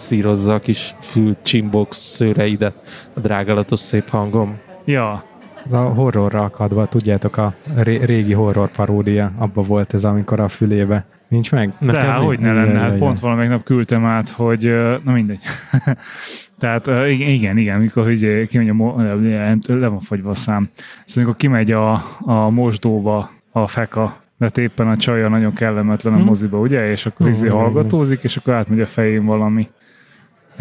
masszírozza a kis fül csimbox szőreidet a drágalatos szép hangom. Ja, Az a horrorra akadva, tudjátok, a ré- régi horror paródia, abba volt ez, amikor a fülébe. Nincs meg? de Nekem hogy ne lenne, hát pont valamelyik nap küldtem át, hogy na mindegy. Tehát igen, igen, igen, mikor ugye kimegy a, le, van fogyva a szám. Szóval amikor kimegy a, a mosdóba a feka, de éppen a csaja nagyon kellemetlen a Hm. moziba, ugye? És akkor izé Hm, hallgatózik, és akkor átmegy a fején valami.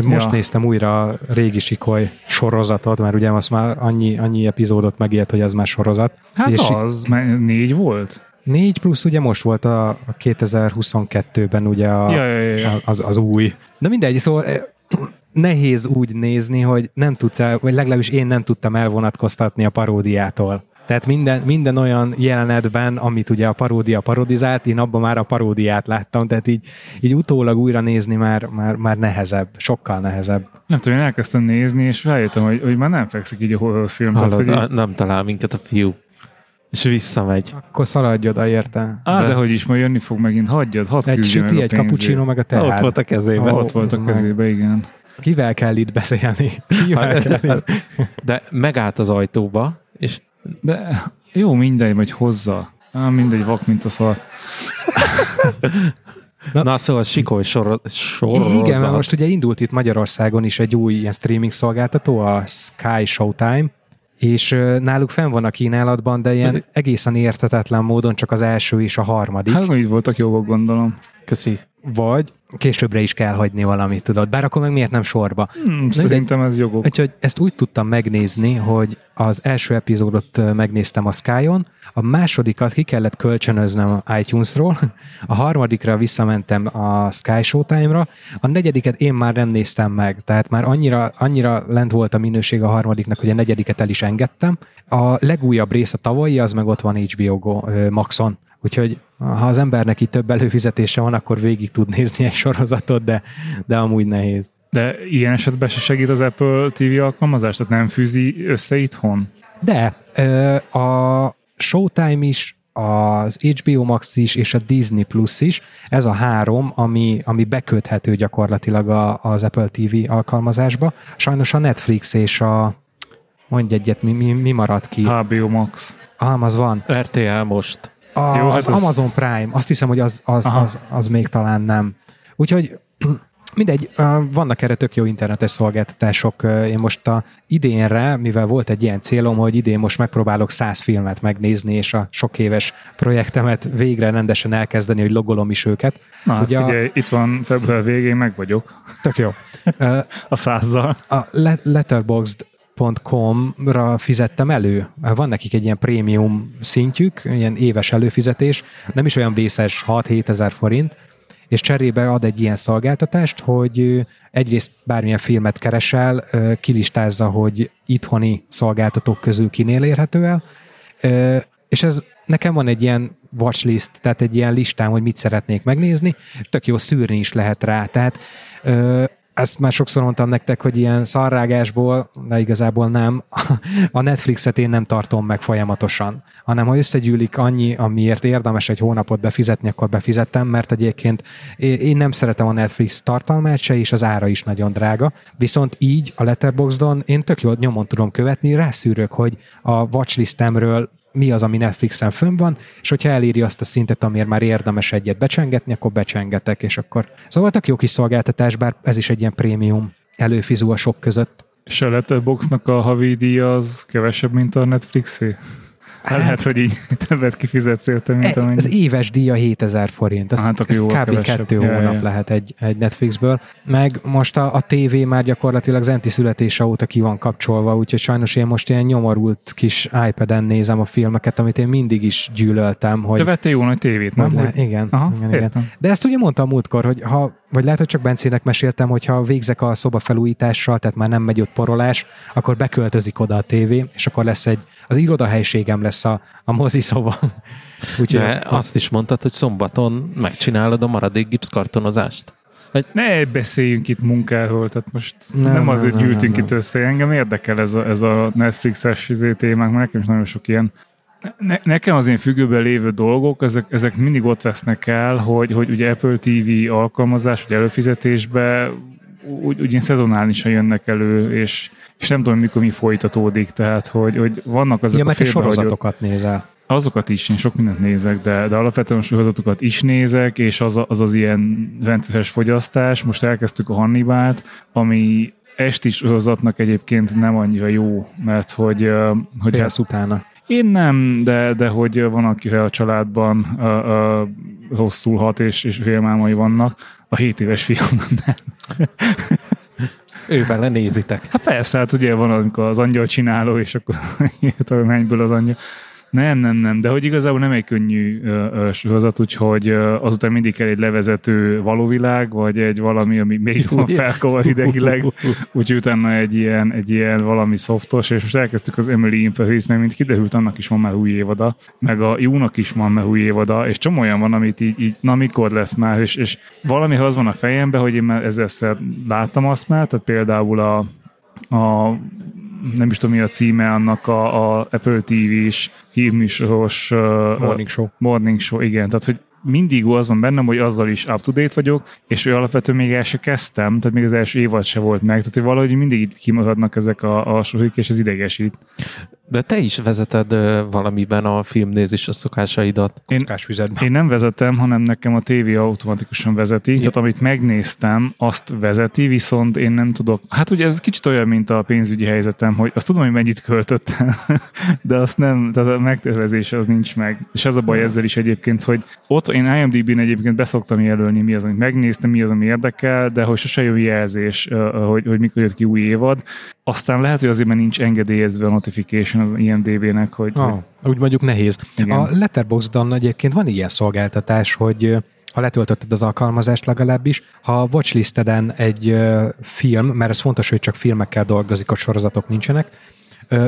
Én most Ja. néztem újra a régi Sikoly sorozatot, mert ugye azt már annyi, annyi epizódot megélt, hogy ez már sorozat. Hát És az, mert négy volt? Négy plusz ugye most volt a, a 2022-ben ugye a, Ja, ja, ja, az, az új. De mindegy, szóval eh, nehéz úgy nézni, hogy nem tudsz el, vagy legalábbis én nem tudtam elvonatkoztatni a paródiától. Tehát minden, minden olyan jelenetben, amit ugye a paródia parodizált, én abban már a paródiát láttam, tehát így, így utólag újra nézni már, már, már nehezebb, sokkal nehezebb. Nem tudom, én elkezdtem nézni, és rájöttem, hogy, hogy már nem fekszik így a horrorfilm. Tehát, Hallod, hogy a- nem talál minket a fiú. És visszamegy. Akkor szaladj oda érte. Á, de, De- hogy is, majd jönni fog megint, hagyjad, hadd Egy meg süti, a egy cappuccino, meg a teád. Ott volt a kezében. Ó, Ott volt a meg. kezébe, igen. Kivel kell itt beszélni? Kivel kell itt? De megállt az ajtóba, és De jó, mindegy, vagy hozza. Á, mindegy, vak, mint a szar. na, na szóval sikoly sor, sorozat. Igen, mert most ugye indult itt Magyarországon is egy új ilyen streaming szolgáltató, a Sky Showtime, és náluk fenn van a kínálatban, de ilyen egészen értetetlen módon csak az első és a harmadik, Hát, így voltak jogok, gondolom. Köszi. vagy későbbre is kell hagyni valamit, tudod. Bár akkor meg miért nem sorba? Hmm, szerintem ez jogok. Úgyhogy ezt úgy tudtam megnézni, hogy az első epizódot megnéztem a Sky-on, a másodikat ki kellett kölcsönöznem a iTunes-ról, a harmadikra visszamentem a Sky Showtime-ra, a negyediket én már nem néztem meg, tehát már annyira, annyira lent volt a minőség a harmadiknak, hogy a negyediket el is engedtem. A legújabb rész a tavalyi, az meg ott van HBO Go, Maxon. Úgyhogy ha az embernek itt több előfizetése van, akkor végig tud nézni egy sorozatot, de, de amúgy nehéz. De ilyen esetben se segít az Apple TV alkalmazás? Tehát nem fűzi össze itthon? De a Showtime is, az HBO Max is, és a Disney Plus is, ez a három, ami, ami beköthető gyakorlatilag a, az Apple TV alkalmazásba. Sajnos a Netflix és a mondj egyet, mi, mi, mi maradt ki? HBO Max. Ah, az van. RTL most. A, Jó, Jó, hát az, az- Amazon Prime, azt hiszem, hogy az, az, Aha. az, az még talán nem. Úgyhogy mindegy, vannak erre tök jó internetes szolgáltatások. Én most a idénre, mivel volt egy ilyen célom, hogy idén most megpróbálok száz filmet megnézni, és a sok éves projektemet végre rendesen elkezdeni, hogy logolom is őket. Na, hát Ugye a- figyelj, itt van február végén, meg vagyok Tök jó. A százzal. a le- letterboxd.com-ra fizettem elő. Van nekik egy ilyen prémium szintjük, ilyen éves előfizetés, nem is olyan vészes 6-7 ezer forint, és cserébe ad egy ilyen szolgáltatást, hogy egyrészt bármilyen filmet keresel, kilistázza, hogy itthoni szolgáltatók közül kinél érhető el, és ez nekem van egy ilyen watchlist, tehát egy ilyen listám, hogy mit szeretnék megnézni, tök jó szűrni is lehet rá. Tehát ezt már sokszor mondtam nektek, hogy ilyen szarrágásból, de igazából nem, a Netflixet én nem tartom meg folyamatosan, hanem ha összegyűlik annyi, amiért érdemes egy hónapot befizetni, akkor befizettem, mert egyébként én nem szeretem a Netflix tartalmát se, és az ára is nagyon drága. Viszont így a Letterboxdon én tök jól nyomon tudom követni, rászűrök, hogy a watchlistemről mi az, ami Netflixen fönn van, és hogyha eléri azt a szintet, amiért már érdemes egyet becsengetni, akkor becsengetek, és akkor... Szóval tök jó kis szolgáltatás, bár ez is egy ilyen prémium előfizú a sok között. És a Letterboxdnak a havi díja az kevesebb, mint a Netflixé? Hát, lehet, hogy így többet kifizetsz érte, mint Ez amennyi. éves díja 7000 forint. Ez, Hát ez kb. kevesebb. kettő Ja, hónap ja. lehet egy, egy Netflixből. Meg most a, a TV már gyakorlatilag Zenti születése óta ki van kapcsolva, úgyhogy sajnos én most ilyen nyomorult kis iPad-en nézem a filmeket, amit én mindig is gyűlöltem, hogy De vettél jó nagy tévét, nem? hogy le, igen, Aha, igen, igen. De ezt ugye mondtam múltkor, hogy ha, vagy lehet, hogy csak Bencének meséltem, hogy ha végzek a szoba felújítással, tehát már nem megy ott porolás, akkor beköltözik oda a tévé, és akkor lesz egy, az irodahelyiségem lesz a, a mozi szoba. Úgyhogy De azt is mondtad, hogy szombaton megcsinálod a maradék gipszkartonozást. Ne beszéljünk itt munkáról, tehát most nem, Nem, nem nem, azért nem, gyűltünk nem, itt össze. Engem érdekel ez a, ez a Netflixes izé témák, mert nekem is nagyon sok ilyen ne, nekem az én függőben lévő dolgok, ezek, ezek mindig ott vesznek el, hogy, hogy ugye Apple TV alkalmazás, vagy előfizetésbe úgy, úgy szezonálisan jönnek elő, és, és nem tudom, mikor mi folytatódik, tehát hogy, hogy vannak azok ja, a mert te félbehagyott- sorozatokat nézel. Azokat is, én sok mindent nézek, de, de alapvetően sorozatokat is nézek, és az, az az ilyen rendszeres fogyasztás. Most elkezdtük a Hannibált, ami esti sorozatnak egyébként nem annyira jó, mert hogy, hogy hát utána. Én nem, de, de hogy van, akire a családban ö, ö, rosszul hat, és, és félmámai vannak. A 7 éves fiam nem. Ővel lenézitek. Hát persze, hát ugye van, amikor az angyal csináló, és akkor a az angyal. Nem, nem, nem, de hogy igazából nem egy könnyű sorozat, úgyhogy azután mindig kell egy levezető valóvilág, vagy egy valami, ami még jobban felkavar idegileg, úgyhogy utána egy ilyen, egy ilyen valami szoftos, és most elkezdtük az Emily in Paris, mert mint kiderült, annak is van már új évada, meg a Jónak is van már új évada, és csomó olyan van, amit így, így na mikor lesz már, és, és valami az van a fejemben, hogy én már ezerszer láttam azt már, tehát például a, a nem is tudom mi a címe annak a, a Apple TV-s hírműsoros uh, Morning show. morning show, igen, tehát hogy mindig az van bennem, hogy azzal is up-to-date vagyok, és ő alapvetően még el se kezdtem, tehát még az első évad se volt meg, tehát hogy valahogy mindig itt kimaradnak ezek a, a sorok, és ez idegesít. De te is vezeted ö, valamiben a filmnézés a szokásaidat. Én, én nem vezetem, hanem nekem a tévé automatikusan vezeti, tehát amit megnéztem, azt vezeti, viszont én nem tudok. Hát ugye ez kicsit olyan, mint a pénzügyi helyzetem, hogy azt tudom, hogy mennyit költöttem, de azt nem, tehát a megtervezése az nincs meg. És az a baj ezzel is egyébként, hogy ott én IMDb-n egyébként beszoktam jelölni, mi az, amit megnéztem, mi az, ami érdekel, de hogy sose jön jelzés, hogy, hogy mikor jött ki új évad. Aztán lehet, hogy azért, mert nincs engedélyezve a notification az IMDb-nek, hogy, Ah, úgy mondjuk nehéz. Igen. A Letterboxdon egyébként van ilyen szolgáltatás, hogy ha letöltötted az alkalmazást legalábbis, ha a watchlisteden egy film, mert ez fontos, hogy csak filmekkel dolgozik, a sorozatok nincsenek,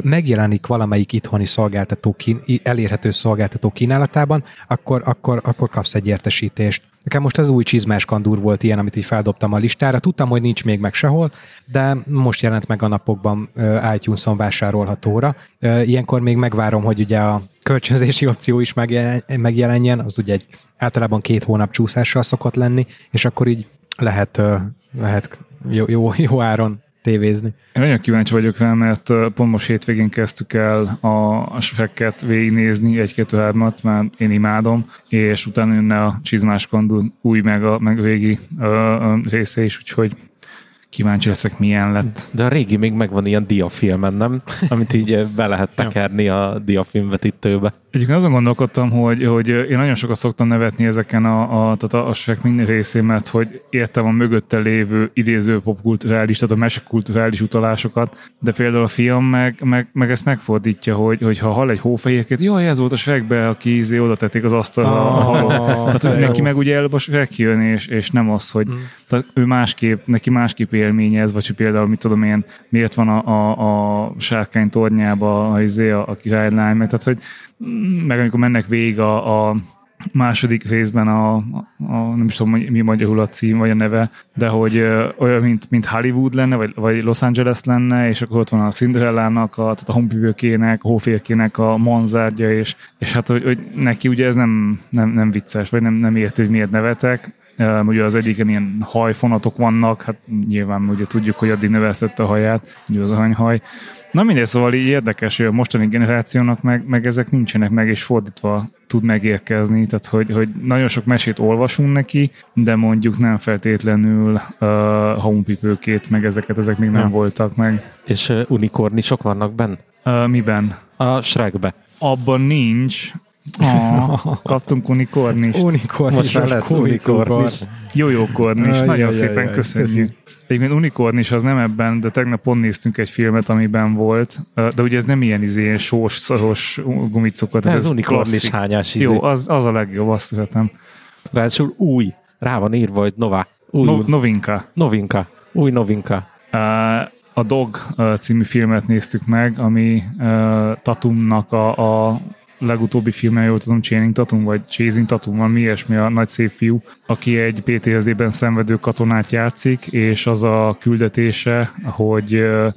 megjelenik valamelyik itthoni szolgáltató elérhető szolgáltató kínálatában, akkor, akkor, akkor kapsz egy értesítést. Nekem most az új csizmás kandúr volt ilyen, amit így feldobtam a listára. Tudtam, hogy nincs még meg sehol, de most jelent meg a napokban iTunes-on vásárolhatóra. Ilyenkor még megvárom, hogy ugye a kölcsönzési opció is megjelen- megjelenjen, az ugye egy általában két hónap csúszással szokott lenni, és akkor így lehet, lehet jó, jó, jó áron tévézni. Én nagyon kíváncsi vagyok rá, mert pont most hétvégén kezdtük el a, a Shrek-et végignézni, egy-kettő hármat, már én imádom, és utána jönne a Csizmás Kandu új meg a meg a része is, úgyhogy kíváncsi leszek, milyen lett. De a régi még megvan ilyen diafilmen, nem? Amit így ö, be lehet tekerni a diafilmvetítőbe. Egyébként azon gondolkodtam, hogy, hogy én nagyon sokat szoktam nevetni ezeken a, a, tehát a, a Shrek minden részén, mert hogy értem a mögötte lévő idéző popkulturális, tehát a mesekulturális utalásokat, de például a film meg, meg, meg ezt megfordítja, hogy, hogy ha hall egy hófehérkét, jaj, ez volt a Shrekbe, aki izé oda tették az asztalra a halott. Tehát, neki meg ugye előbb a jön, és, és nem az, hogy tehát ő másképp, neki másképp élményez, vagy hogy például, mit tudom én, miért van a, a, a sárkány tornyába a, izé, a, a királylány, meg, tehát hogy mm, meg amikor mennek végig a, a második részben a, a, nem is tudom, mi magyarul a cím, vagy a neve, de hogy ö, olyan, mint, mint Hollywood lenne, vagy, vagy Los Angeles lenne, és akkor ott van a Cinderellának, a, tehát a honpüvőkének, a a manzárgya, és, és hát, hogy, hogy neki ugye ez nem, nem, nem vicces, vagy nem, nem értő, hogy miért nevetek, ugye az egyiken ilyen hajfonatok vannak, hát nyilván ugye tudjuk, hogy addig növesztette a haját, ugye az aranyhaj. Na mindegy, szóval így érdekes, hogy a mostani generációnak meg, meg ezek nincsenek meg, és fordítva tud megérkezni, tehát hogy, hogy nagyon sok mesét olvasunk neki, de mondjuk nem feltétlenül uh, honpipőkét, meg ezeket, ezek még nem Ja. voltak meg. És ö, unikornisok vannak benne? Uh, miben? A Shrekbe. Abban nincs. Ah, kaptunk unikornist. Unikornis, Most már lesz unikornis. Jó, jó kornis, Aj, nagyon aj, szépen aj, aj, köszönjük. köszönjük. Egyébként unikornis az nem ebben, de tegnap pont néztünk egy filmet, amiben volt, de ugye ez nem ilyen izé, ilyen sós, szaros gumicukat. Ez unikornis hányás izé. Jó, az, az a legjobb, azt szeretem. Ráadásul új. Rá van írva, hogy Nova. Új, No, no, novinka. novinka. Új novinka. Uh, A Dog című filmet néztük meg, ami uh, Tatumnak a, a legutóbbi filmje, jól tudom, Channing Tatum, vagy Chasing Tatum, van mi ilyesmi a nagy szép fiú, aki egy PTSD-ben szenvedő katonát játszik, és az a küldetése, hogy uh,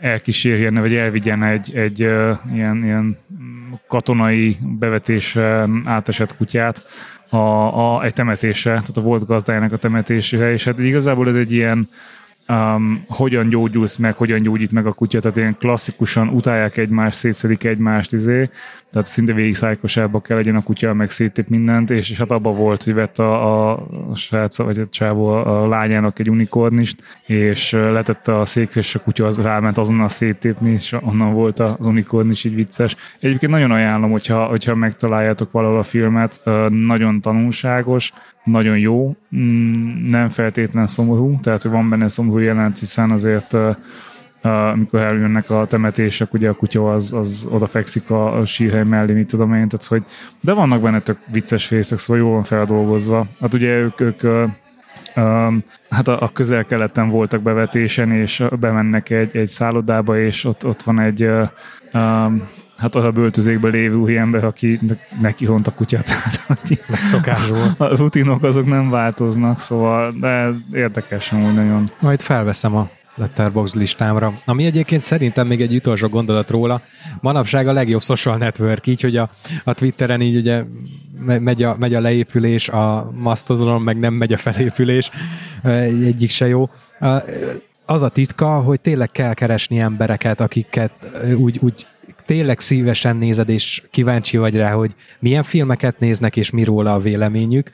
elkísérjen, vagy elvigyen egy, egy uh, ilyen, ilyen katonai bevetésen átesett kutyát a, a, egy temetésre, tehát a volt gazdájának a temetésére, és hát igazából ez egy ilyen um, hogyan gyógyulsz meg, hogyan gyógyít meg a kutya, tehát ilyen klasszikusan utálják egymást, szétszedik egymást, izé, tehát szinte végig szájkosába kell legyen a kutya, meg széttép mindent, és, és hát abba volt, hogy vett a, a, srác, vagy a csávó a lányának egy unikornist, és letette a székre, és a kutya az ráment azonnal széttépni, és onnan volt az unikornis így vicces. Egyébként nagyon ajánlom, hogyha, hogyha megtaláljátok valahol a filmet, nagyon tanulságos, nagyon jó, mm, nem feltétlen szomorú, tehát hogy van benne szomorú jelent, hiszen azért amikor eljönnek a temetések, ugye a kutya az, az odafekszik a, sírhely mellé, mit tudom én, tehát hogy, de vannak benne tök vicces részek, szóval jól van feldolgozva. Hát ugye ők, ők hát a, a közel-keleten voltak bevetésen, és bemennek egy, egy szállodába, és ott, ott van egy hát az a böltözékben lévő ember, aki neki hont a kutyát. Megszokásból. A rutinok azok nem változnak, szóval, de érdekes amúgy nagyon. Majd felveszem a Letterbox listámra. Ami egyébként szerintem még egy utolsó gondolat róla, manapság a legjobb social network, így, hogy a, a Twitteren így ugye megy a, megy a leépülés, a Mastodonon meg nem megy a felépülés, egyik se jó. Az a titka, hogy tényleg kell keresni embereket, akiket úgy, úgy tényleg szívesen nézed, és kíváncsi vagy rá, hogy milyen filmeket néznek, és mi róla a véleményük.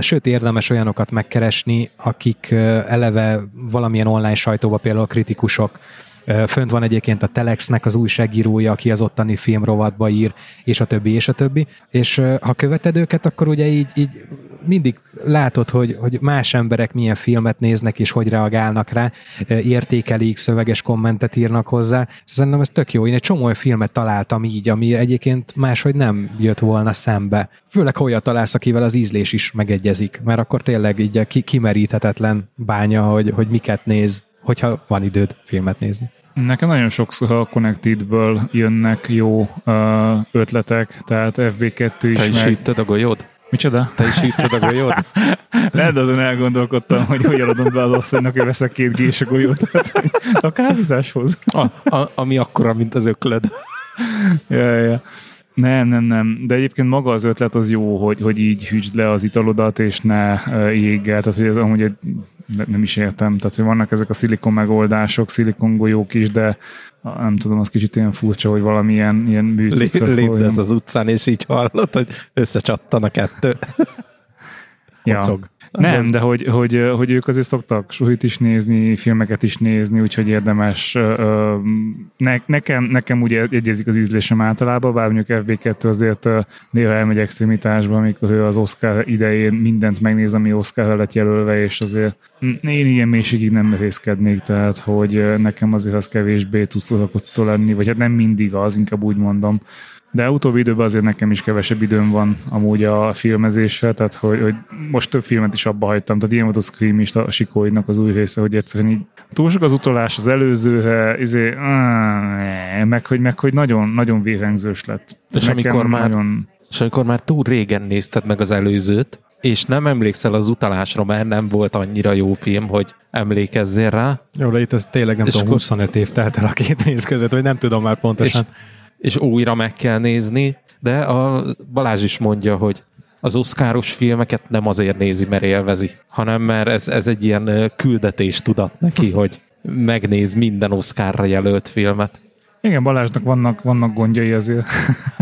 Sőt, érdemes olyanokat megkeresni, akik eleve valamilyen online sajtóban, például kritikusok, Fönt van egyébként a Telexnek az újságírója, aki az ottani filmrovatba ír, és a többi, és a többi. És ha követed őket, akkor ugye így, így mindig látod, hogy, hogy más emberek milyen filmet néznek, és hogy reagálnak rá, értékelik, szöveges kommentet írnak hozzá. Szerintem ez tök jó. Én egy csomó filmet találtam így, ami egyébként máshogy nem jött volna szembe. Főleg, olyat találsz, akivel az ízlés is megegyezik, mert akkor tényleg így kimeríthetetlen bánya, hogy, hogy miket néz, hogyha van időd filmet nézni. Nekem nagyon sokszor a Connected-ből jönnek jó uh, ötletek, tehát FB2 is. Te is meg... hitted a golyód? Micsoda? Te is hitted a golyód? Lehet, azon elgondolkodtam, hogy hogy adom be az asszonynak, hogy veszek két gés a golyót. a kávézáshoz. A, a, ami akkora, mint az öklöd. ja, ja. Nem, nem, nem. De egyébként maga az ötlet az jó, hogy, hogy így hűtsd le az italodat, és ne éggel. Tehát, hogy ez amúgy egy, nem is értem. Tehát, hogy vannak ezek a szilikon megoldások, szilikon golyók is, de nem tudom, az kicsit ilyen furcsa, hogy valamilyen ilyen műcuccra Lépd az utcán, és így hallod, hogy összecsattan a kettő. Ja. Nem, de hogy, hogy, hogy ők azért szoktak suhit is nézni, filmeket is nézni, úgyhogy érdemes. Ne, nekem, nekem ugye egyezik az ízlésem általában, bár mondjuk FB2 azért néha elmegy extremitásba, amikor az Oscar idején mindent megnéz, ami Oscar lett jelölve, és azért én ilyen mélységig nem merészkednék, tehát hogy nekem azért az kevésbé tud szórakoztató lenni, vagy hát nem mindig az, inkább úgy mondom, de utóbbi időben azért nekem is kevesebb időm van amúgy a filmezésre, tehát hogy, hogy most több filmet is abba hagytam, tehát ilyen volt a Scream is, a Sikóidnak az új része, hogy egyszerűen így túl sok az utolás az előzőre, izé, meg hogy, meg hogy nagyon, nagyon vérengzős lett. És amikor, már, nagyon... és amikor már túl régen nézted meg az előzőt, és nem emlékszel az utalásra, mert nem volt annyira jó film, hogy emlékezzél rá. Jó, de itt ez tényleg nem és tudom, 25 év telt el a két néz között, vagy nem tudom már pontosan. És és újra meg kell nézni, de a Balázs is mondja, hogy az oszkáros filmeket nem azért nézi, mert élvezi, hanem mert ez, ez egy ilyen küldetés tudat neki, hogy megnéz minden oszkárra jelölt filmet. Igen, Balázsnak vannak, vannak gondjai azért.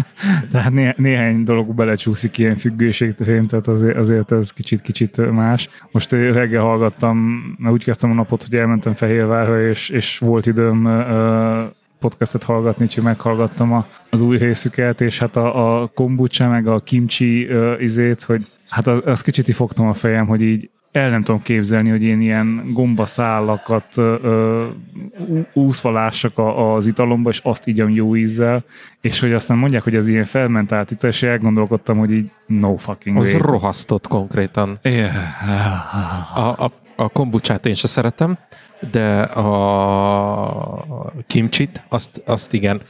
tehát né, néhány dolog belecsúszik ilyen függőség terén, tehát azért, azért ez kicsit-kicsit más. Most reggel hallgattam, mert úgy kezdtem a napot, hogy elmentem Fehérvárra, és, és volt időm uh, podcastet hallgatni, úgyhogy meghallgattam a, az új részüket, és hát a, a kombucha, meg a kimchi uh, izét, hogy hát az, az kicsit fogtam a fejem, hogy így el nem tudom képzelni, hogy én ilyen gombaszállakat ö, úszva lássak a, az italomba, és azt így jó ízzel, és hogy aztán mondják, hogy ez ilyen fermentált ital, és elgondolkodtam, hogy így no fucking Az way. rohasztott konkrétan. Yeah. A, a, a kombucsát én se szeretem, de a kimcsit, azt, azt igen.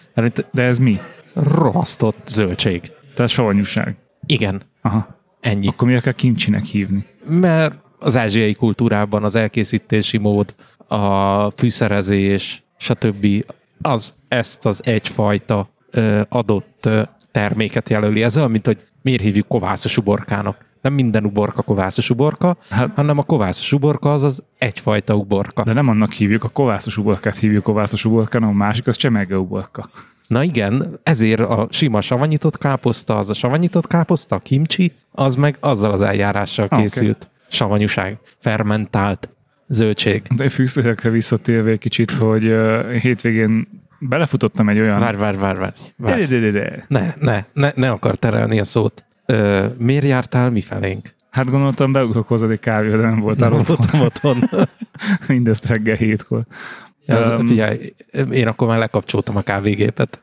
De ez mi? Rohasztott zöldség. Tehát savanyúság. Igen. Aha. Ennyi. Akkor miért kell kimcsinek hívni? Mert az ázsiai kultúrában az elkészítési mód, a fűszerezés, stb. az ezt az egyfajta ö, adott ö, terméket jelöli. Ez olyan, mint hogy miért hívjuk kovászos uborkának. Nem minden uborka kovászos uborka, hát, hanem a kovászos uborka az az egyfajta uborka. De nem annak hívjuk, a kovászos uborkát hívjuk kovászos uborkának, a másik az csemege uborka. Na igen, ezért a sima savanyított káposzta, az a savanyított káposzta, a kimcsi, az meg azzal az eljárással készült. Savanyúság, fermentált zöldség. De fűszerekre visszatérve egy kicsit, hogy uh, hétvégén belefutottam egy olyan... Várj, várj, várj, várj. De, várj. de, de, de. Ne, ne, ne, ne akar terelni a szót. Ö, miért jártál mi felénk? Hát gondoltam, beugrok hozzá egy kávéra, de nem voltál Nem otthon. voltam otthon. Mindezt reggel hétkor. Ez, Um, figyelj, én akkor már lekapcsoltam a kávégépet.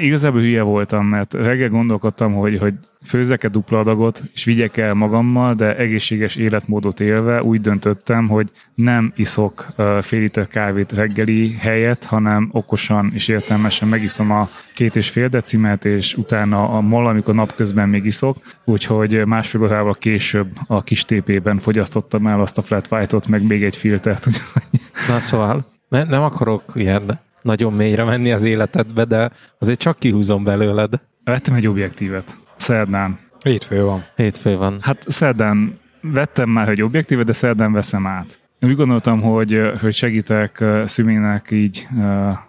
Igazából hülye voltam, mert reggel gondolkodtam, hogy, hogy főzzek-e dupla adagot, és vigyek el magammal, de egészséges életmódot élve úgy döntöttem, hogy nem iszok fél liter kávét reggeli helyett, hanem okosan és értelmesen megiszom a két és fél decimet, és utána a mol, amikor napközben még iszok, úgyhogy másfél órával később a kis tépében fogyasztottam el azt a flat white-ot, meg még egy filtert, úgyhogy Na szóval, ne, nem akarok ilyen nagyon mélyre menni az életedbe, de azért csak kihúzom belőled. vettem egy objektívet szerdán. Hétfő van. Hétfő van. Hát szerdán vettem már egy objektívet, de szerdán veszem át. Úgy gondoltam, hogy, hogy segítek Szümének így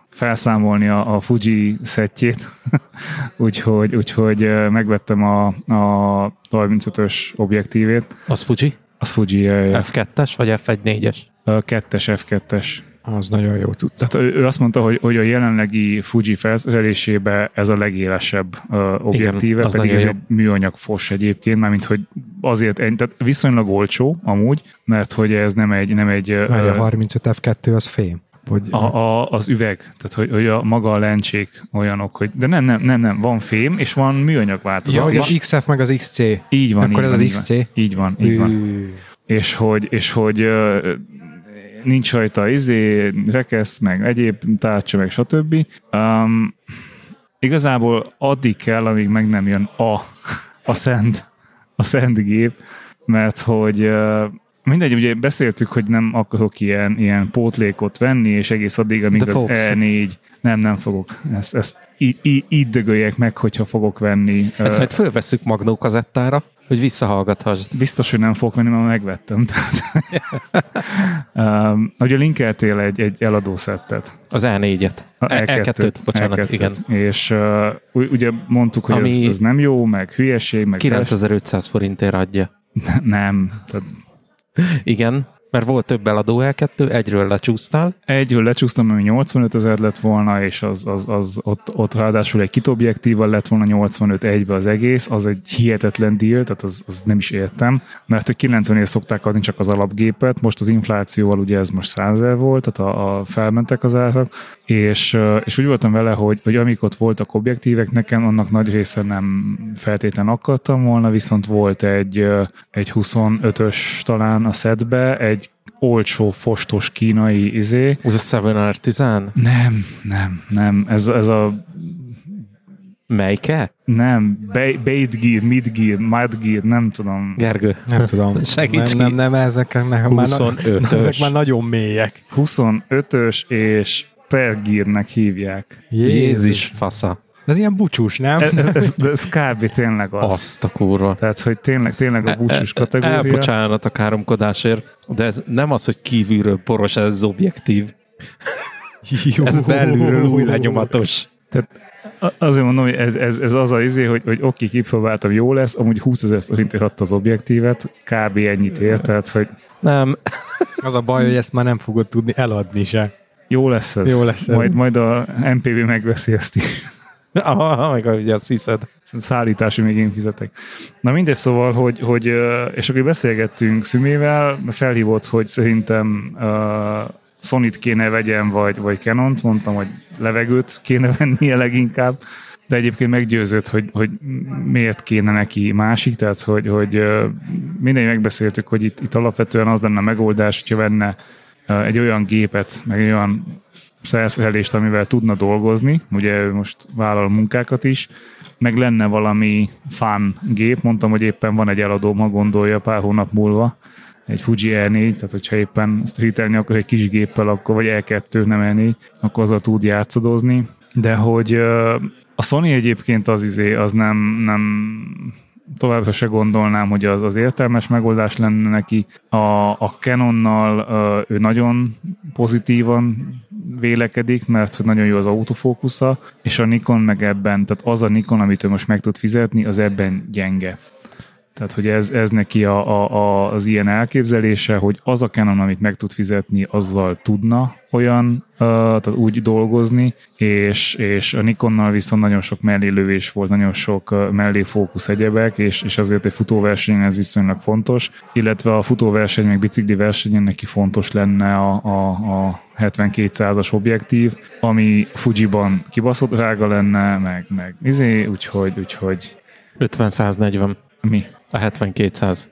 felszámolni a, a Fuji szettjét, úgyhogy, úgyhogy megvettem a, a 35-ös objektívét. Az Fuji? Az Fuji uh, F2-es vagy F1.4-es? F2-es, F2-es. Az nagyon jó cucc. Tehát ő, ő azt mondta, hogy, hogy a jelenlegi Fuji felszerelésébe ez a legélesebb uh, objektíve, az pedig ez egy műanyag fos egyébként, mármint hogy azért, tehát viszonylag olcsó amúgy, mert hogy ez nem egy, nem egy uh, Várj, a 35 F2 az fém. Vagy a, a, az üveg, tehát hogy, hogy a maga a lencsék olyanok, hogy de nem, nem, nem, nem, van fém, és van műanyag ja, változat. hogy van, az XF meg az XC. így van, Akkor így ez van, az így van. XC? Így van, így van. És hogy, és hogy nincs rajta izé, rekesz, meg egyéb tárcsa, meg stb. Um, igazából addig kell, amíg meg nem jön a, a szent, a szent gép, mert hogy mindegy, ugye beszéltük, hogy nem akarok ilyen, ilyen pótlékot venni, és egész addig, amíg De az fogsz. E4, nem, nem fogok. Ezt, ezt így, így, így dögöljek meg, hogyha fogok venni. Ezt Ö, majd fölveszük Magnó kazettára, hogy visszahallgathasd. Biztos, hogy nem fogok venni, mert megvettem. Tehát, um, ugye linkeltél egy, egy eladó szettet. Az E4-et. A E- E2-t, bocsánat, E2-t. igen. És uh, ugye mondtuk, hogy Ami- ez, ez nem jó, meg hülyeség, meg 9500 forintért adja. Nem. Tehát Igen, mert volt több eladó L2, egyről lecsúsztál, egyről lecsúsztam, ami 85 ezer lett volna, és az, az, az ott, ott ráadásul egy kit objektívval lett volna 85 egybe az egész, az egy hihetetlen deal, tehát az, az nem is értem, mert hogy 90 ér szokták adni csak az alapgépet, most az inflációval ugye ez most 100 ezer volt, tehát a, a felmentek az árak, és, és úgy voltam vele, hogy, hogy amik ott voltak objektívek, nekem annak nagy része nem feltétlen akartam volna, viszont volt egy, egy 25-ös talán a setbe, egy olcsó, fostos kínai izé, ez a 7R10, nem, nem, nem. Ez, ez a melyike? nem, ba- bait gear, mid gear, mud gear, nem tudom. Gergő. nem tudom. Segíts nem, nem, nem, ezek, nekem már, na- 25-ös. ezek már nagyon mélyek. 25-ös és per gearnek hívják. Jézus fasza. Ez ilyen bucsús, nem? Ez, ez, ez, kb. tényleg az. Azt a kurva. Tehát, hogy tényleg, tényleg a búcsús El, kategória. bocsánat a káromkodásért, de ez nem az, hogy kívülről poros, ez az objektív. Jó. Ez belülről új lenyomatos. A- Azért mondom, hogy ez, ez, ez az a izé, hogy, hogy oké, kipróbáltam, jó lesz, amúgy 20 ezer forintért adta az objektívet, kb. ennyit ér, tehát, hogy Nem, Az a baj, hogy ezt már nem fogod tudni eladni se. Jó lesz ez. Jó lesz ez. Majd, majd a MPV megveszi ezt is. aha, meg ugye azt hiszed. szállítási még én fizetek. Na mindegy, szóval, hogy, hogy és akkor beszélgettünk Szümével, felhívott, hogy szerintem uh, Sony-t kéne vegyem, vagy, vagy Canon-t, mondtam, hogy levegőt kéne vennie leginkább, de egyébként meggyőzött, hogy, hogy miért kéne neki másik, tehát hogy, hogy mindegy megbeszéltük, hogy itt, itt alapvetően az lenne a megoldás, hogyha venne egy olyan gépet, meg egy olyan felszerelést, amivel tudna dolgozni, ugye most vállal munkákat is, meg lenne valami fun gép, mondtam, hogy éppen van egy eladóm, ha gondolja pár hónap múlva, egy Fuji E4, tehát hogyha éppen streetelni akar egy kis géppel, akkor, vagy E2, nem E4, akkor azzal tud játszadozni, de hogy A Sony egyébként az izé, az nem, nem továbbra se gondolnám, hogy az az értelmes megoldás lenne neki. A, a Canonnal ő nagyon pozitívan vélekedik, mert hogy nagyon jó az autofókusza, és a Nikon meg ebben, tehát az a Nikon, amit ő most meg tud fizetni, az ebben gyenge. Tehát, hogy ez, ez neki a, a, a, az ilyen elképzelése, hogy az a Canon, amit meg tud fizetni, azzal tudna olyan, uh, tehát úgy dolgozni, és, és a Nikonnal viszont nagyon sok mellélővés volt, nagyon sok uh, mellé fókusz egyebek, és, és azért egy futóversenyen ez viszonylag fontos, illetve a futóverseny, meg bicikli versenyen neki fontos lenne a, a, a 7200-as objektív, ami Fujiban kibaszott drága lenne, meg, meg izé, úgyhogy, úgyhogy 50-140. Mi? A 7200.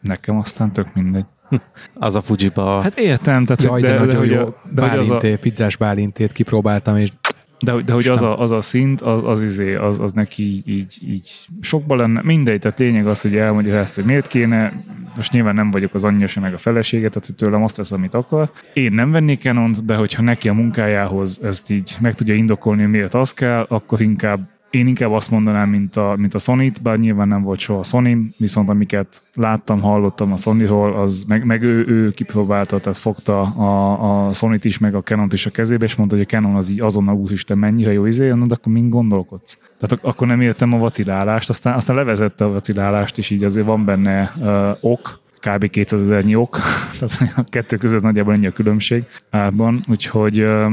Nekem aztán tök mindegy. Az a Fujiba. Hát értem, tehát, Jaj, de, de, nagyon hogy jó. a- de, hogy az a, Bálinté, pizzás bálintét kipróbáltam, és de, hogy- de hogy az a, az a szint, az, az, izé, az, az neki így, így, így sokba lenne. Mindegy, tehát lényeg az, hogy elmondja ezt, hogy miért kéne. Most nyilván nem vagyok az anyja sem, meg a felesége, tehát hogy tőlem azt vesz, amit akar. Én nem vennék Canont, de hogyha neki a munkájához ezt így meg tudja indokolni, hogy miért az kell, akkor inkább én inkább azt mondanám, mint a, mint a Sony-t, bár nyilván nem volt soha Sony, viszont amiket láttam, hallottam a Sony-ról, az meg, meg ő, ő kipróbálta, tehát fogta a, a Sony-t is, meg a Canon-t is a kezébe, és mondta, hogy a Canon az így azonnal úristen mennyire jó izé, de akkor mind gondolkodsz? Tehát ak- akkor nem értem a vacilálást, aztán, aztán levezette a vacilálást, és így azért van benne uh, ok, kb. 200 ezernyi ok, tehát a kettő között nagyjából ennyi a különbség árban, úgyhogy uh,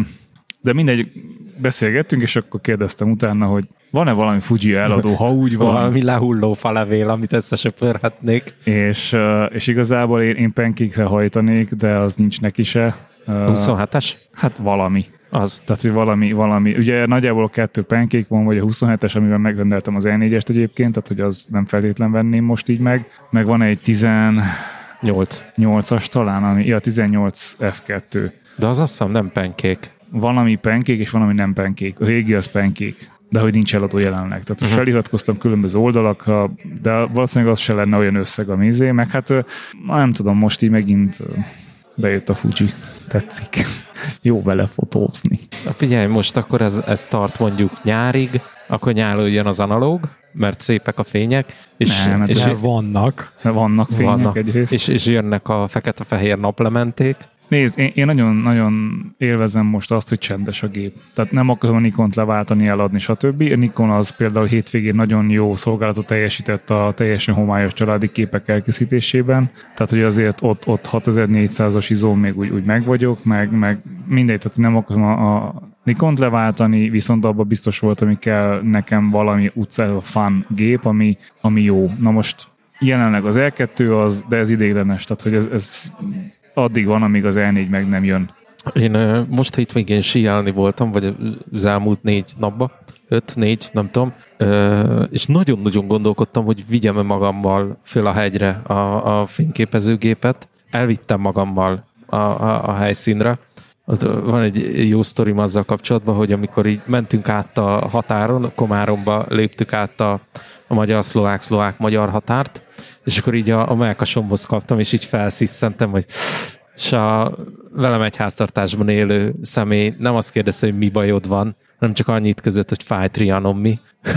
de mindegy, beszélgettünk, és akkor kérdeztem utána, hogy van-e valami Fuji eladó, ha úgy van, Valami lehulló falevél, amit összesöpörhetnék. és, és igazából én, én pancake hajtanék, de az nincs neki se. Uh, 27-es? Hát valami. Az. Tehát, hogy valami, valami. Ugye nagyjából kettő pancake van, vagy a 27-es, amivel megrendeltem az E4-est egyébként, tehát hogy az nem feltétlen venném most így meg. Meg van egy 18-as 8. talán, ami, ja, 18 F2. De az azt hiszem nem pancake. Van, ami pancake, és van, ami nem pancake. A régi az pancake de hogy nincs eladó jelenleg. Tehát uh-huh. feliratkoztam különböző oldalakra, de valószínűleg az se lenne olyan összeg a mézé, meg hát nem tudom, most így megint bejött a Fuji. Tetszik. Jó vele fotózni. Figyelj, most akkor ez, ez tart mondjuk nyárig, akkor nyáron jön az analóg, mert szépek a fények, és, Nem, hát és, de vannak. Vannak fények vannak, egyrészt. és, és jönnek a fekete-fehér naplementék. Nézd, én, én nagyon, nagyon élvezem most azt, hogy csendes a gép. Tehát nem akarom a Nikont leváltani, eladni, stb. A Nikon az például hétvégén nagyon jó szolgálatot teljesített a teljesen homályos családi képek elkészítésében. Tehát, hogy azért ott, ott 6400-as izó még úgy, úgy meg vagyok, meg, meg mindegy, tehát nem akarom a, a Nikont leváltani, viszont abban biztos volt, ami kell nekem valami utcáról fun gép, ami, ami jó. Na most jelenleg az L2 az, de ez ideiglenes, tehát hogy ez, ez addig van, amíg az L4 meg nem jön. Én most hétvégén síelni voltam, vagy az elmúlt négy napba, öt, négy, nem tudom, és nagyon-nagyon gondolkodtam, hogy vigyem-e magammal föl a hegyre a, a fényképezőgépet. Elvittem magammal a, a, a helyszínre. Van egy jó sztorim azzal kapcsolatban, hogy amikor így mentünk át a határon, Komáromba léptük át a, a magyar-szlovák-szlovák-magyar határt, és akkor így a, a melkasomhoz kaptam, és így felsziszentem, hogy és a velem egy háztartásban élő személy nem azt kérdezte, hogy mi bajod van, hanem csak annyit között, hogy fáj trianom mi.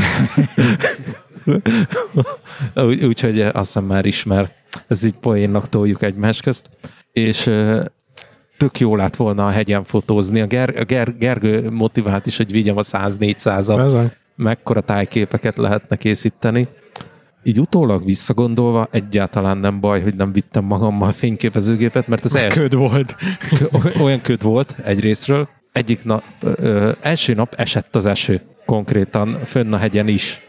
Úgy- Úgyhogy azt hiszem már ismer. Ez így poénnak toljuk egymás közt. És tök jó lett volna a hegyen fotózni. A, Ger- a Ger- Gergő motivált is, hogy vigyem a 100-400-at Bizony. mekkora tájképeket lehetne készíteni. Így utólag visszagondolva egyáltalán nem baj, hogy nem vittem magammal fényképezőgépet, mert az Köd volt. olyan köd volt egyrésztről. Egyik nap, ö, első nap esett az eső, konkrétan fönn a hegyen is.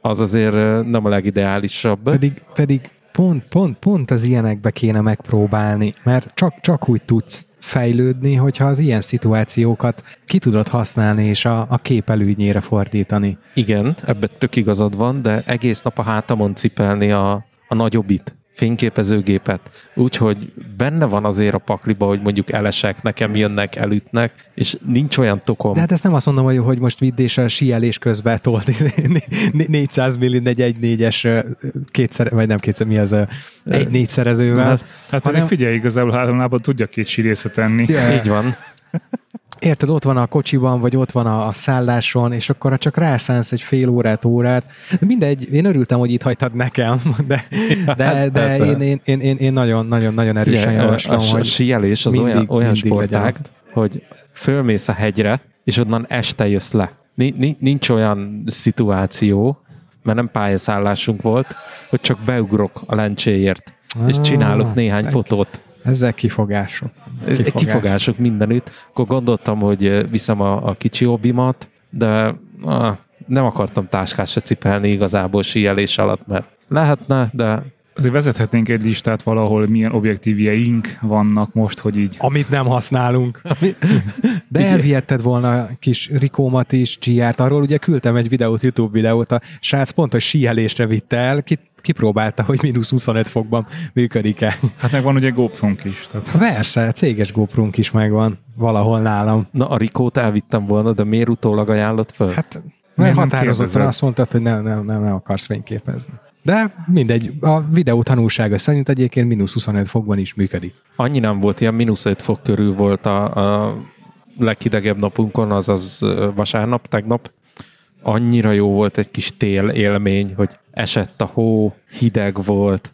Az azért nem a legideálisabb. Pedig, pedig pont, pont, pont az ilyenekbe kéne megpróbálni, mert csak, csak úgy tudsz fejlődni, hogyha az ilyen szituációkat ki tudod használni és a, a kép előnyére fordítani. Igen, ebben tök igazad van, de egész nap a hátamon cipelni a, a nagyobbit, fényképezőgépet. Úgyhogy benne van azért a pakliba, hogy mondjuk elesek, nekem jönnek, elütnek, és nincs olyan tokom. De hát ezt nem azt mondom, hogy, hogy most vidd és a síelés közben tolt 400 mm egy 1.4-es kétszer, vagy nem kétszer, mi az, egy négyszerezővel. Hát Hanem- hanem... figyelj, igazából három lábon tudja két sírészet tenni. Ja. Így van. Érted, ott van a kocsiban, vagy ott van a, a szálláson, és akkor ha csak rászánsz egy fél órát, órát, mindegy, én örültem, hogy itt hagytad nekem, de, de, Hát de én, én, én, én, én nagyon, nagyon, nagyon erősen Figyelj, javaslom, a, a hogy síelés az mindig- olyan, olyan mindig sportág, hogy fölmész a hegyre, és onnan este jössz le. Ni- ni- Nincs olyan szituáció, mert nem pályaszállásunk volt, hogy csak beugrok a lencséért, és Ah, csinálok néhány fotót. Ezek kifogások. Kifogás. Kifogások mindenütt. Akkor gondoltam, hogy eh, viszem a, a kicsi hobbimat, de ah, nem akartam táskát se cipelni igazából síelés alatt, mert lehetne, de Azért vezethetnénk egy listát valahol, milyen objektívjeink vannak most, hogy így Amit nem használunk. De elvihetted volna a kis Rikómat is, Giárt, arról ugye küldtem egy videót, YouTube videót, a srác pont, hogy síelésre vitte el, ki, kipróbálta, hogy mínusz 25 fokban működik-e. Hát meg van ugye GoPro-nk is. Tehát Persze, céges gopro is megvan valahol nálam. na a Rikót elvittem volna, de miért utólag ajánlott föl? Hát, mert nem határozottan azt mondtad, hogy nem, nem, nem, nem akarsz fényképezni. De mindegy, a videó tanulsága szerint egyébként mínusz 25 fokban is működik. Annyi nem volt, ilyen mínusz 5 fok körül volt a, a leghidegebb napunkon, azaz vasárnap, tegnap. Annyira jó volt egy kis tél élmény, hogy esett a hó, hideg volt.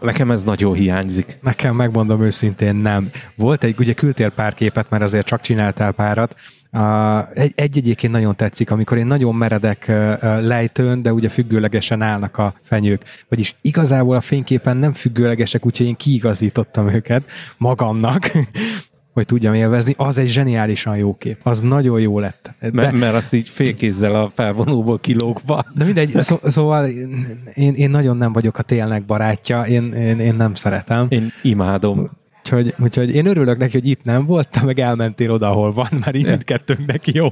Nekem ez nagyon hiányzik. Nekem megmondom őszintén nem. Volt egy, ugye küldtél pár képet, mert azért csak csináltál párat. Egy, egy egyébként nagyon tetszik, amikor én nagyon meredek lejtőn, de ugye függőlegesen állnak a fenyők. Vagyis igazából a fényképen nem függőlegesek, úgyhogy én kiigazítottam őket magamnak, hogy tudjam élvezni. Az egy zseniálisan jó kép. Az nagyon jó lett. De, Mert, mert azt így félkézzel a felvonóból kilógva. de mindegy, szó, szóval én, én nagyon nem vagyok a télnek barátja, én, én, én nem szeretem. Én imádom. Úgyhogy, úgyhogy én örülök neki, hogy itt nem volt, te meg elmentél oda, ahol van, mert így mindkettőnknek jó.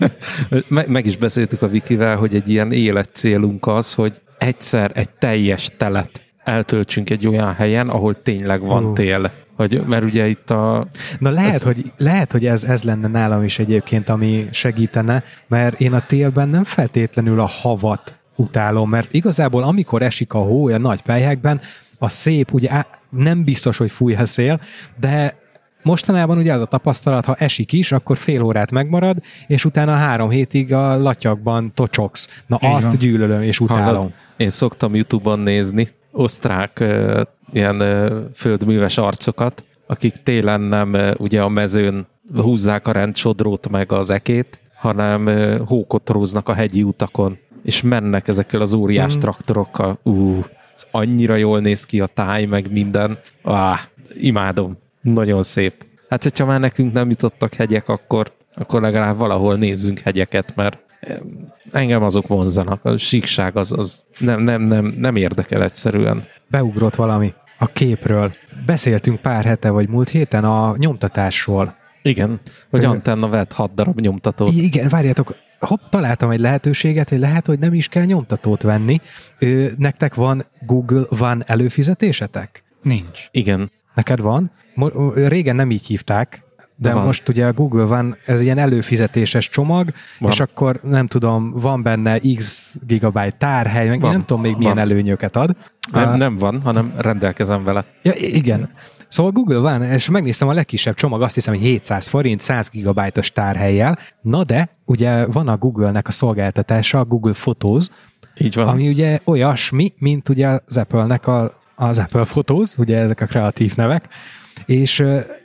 Meg, meg is beszéltük a Vikivel, hogy egy ilyen életcélunk az, hogy egyszer egy teljes telet eltöltsünk egy olyan helyen, ahol tényleg van Ó. tél. Hogy, mert ugye itt a... Na lehet, Ez- hogy, lehet, hogy ez, ez lenne nálam is egyébként, ami segítene, mert én a télben nem feltétlenül a havat utálom, mert igazából amikor esik a hó a nagy pelyhekben, a szép, ugye á- nem biztos, hogy fúj a szél, de mostanában ugye az a tapasztalat, ha esik is, akkor fél órát megmarad, és utána három hétig a latyakban tocsogsz. Na Így azt van. gyűlölöm és utálom. Hallod? Én szoktam YouTube-on nézni osztrák ilyen földműves arcokat, akik télen nem ugye a mezőn húzzák a rendsodrót meg az ekét, hanem ö, hókotoróznak a hegyi utakon, és mennek ezekkel az óriás Mm. traktorokkal. Ú, ez annyira jól néz ki a táj, meg minden. Á, imádom. Nagyon szép. Hát, hogyha már nekünk nem jutottak hegyek, akkor, akkor legalább valahol nézzünk hegyeket, mert engem azok vonzanak. A síkság az, az nem, nem, nem, nem érdekel egyszerűen. beugrott valami a képről. Beszéltünk pár hete vagy múlt héten a nyomtatásról. Igen, hogy Ö- Antenna vett hat darab nyomtatót. Igen, várjátok, hopp, találtam egy lehetőséget, hogy lehet, hogy nem is kell nyomtatót venni. Ö, nektek van Google One előfizetésetek? nincs. Igen. Neked van? Mo- régen nem így hívták, de, van. most ugye a Google van, ez ilyen előfizetéses csomag, Van. és akkor nem tudom, van benne x gigabyte tárhely, meg én Van. nem tudom még milyen Van. előnyöket ad. Nem, nem van, hanem rendelkezem vele. Ja, igen. Szóval Google van, és megnéztem a legkisebb csomag, azt hiszem, hogy 700 forint, 100 gigabájtos tárhelyjel. Na de, ugye van a Google-nek a szolgáltatása, a Google Photos, Így van. ami ugye olyasmi, mint ugye az Apple-nek a, az Apple Photos, ugye ezek a kreatív nevek, és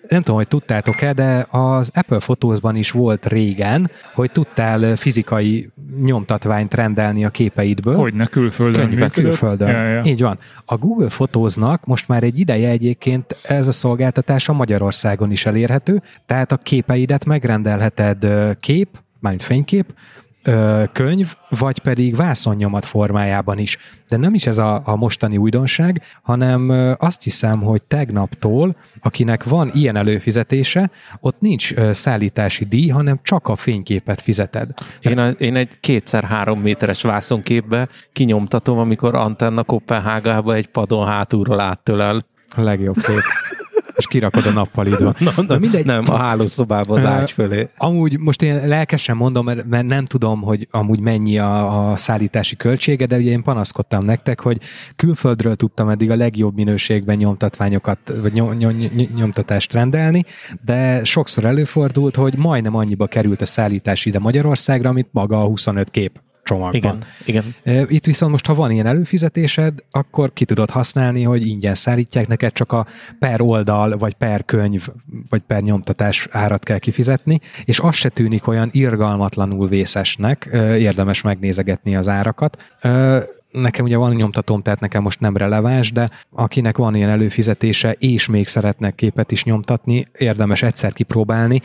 nem tudom, hogy tudtátok-e, de az Apple Photos-ban is volt régen, hogy tudtál fizikai nyomtatványt rendelni a képeidből. Hogy ne külföldön működött? Külföldön. Ja, ja. Így van. A Google Fotóznak most már egy ideje egyébként ez a szolgáltatása Magyarországon is elérhető, tehát a képeidet megrendelheted kép, mármint fénykép, ö, könyv, vagy pedig vászonnyomat formájában is. De nem is ez a, a mostani újdonság, hanem ö, azt hiszem, hogy tegnaptól, akinek van ilyen előfizetése, ott nincs ö, szállítási díj, hanem csak a fényképet fizeted. Én, a, én egy kétszer három méteres vászonképbe kinyomtatom, amikor Antenna Kopenhágába egy padon hátulról áttölel. A legjobb kép. És kirakod a nappalidon. Na, na, mindegy. Nem, a hálószobába az ágy fölé. Amúgy most én lelkesen mondom, mert, mert nem tudom, hogy amúgy mennyi a, a szállítási költsége, de ugye én panaszkodtam nektek, hogy külföldről tudtam eddig a legjobb minőségben nyomtatványokat, vagy nyom, nyom, nyomtatást rendelni, de sokszor előfordult, hogy majdnem annyiba került a szállítás ide Magyarországra, amit maga a 25 kép csomagban. Igen, igen. Itt viszont most, ha van ilyen előfizetésed, akkor ki tudod használni, hogy ingyen szállítják neked, csak a per oldal, vagy per könyv, vagy per nyomtatás árat kell kifizetni, és az se tűnik olyan irgalmatlanul vészesnek, érdemes megnézegetni az árakat nekem ugye van nyomtatóm, tehát nekem most nem releváns, de akinek van ilyen előfizetése, és még szeretnek képet is nyomtatni, érdemes egyszer kipróbálni.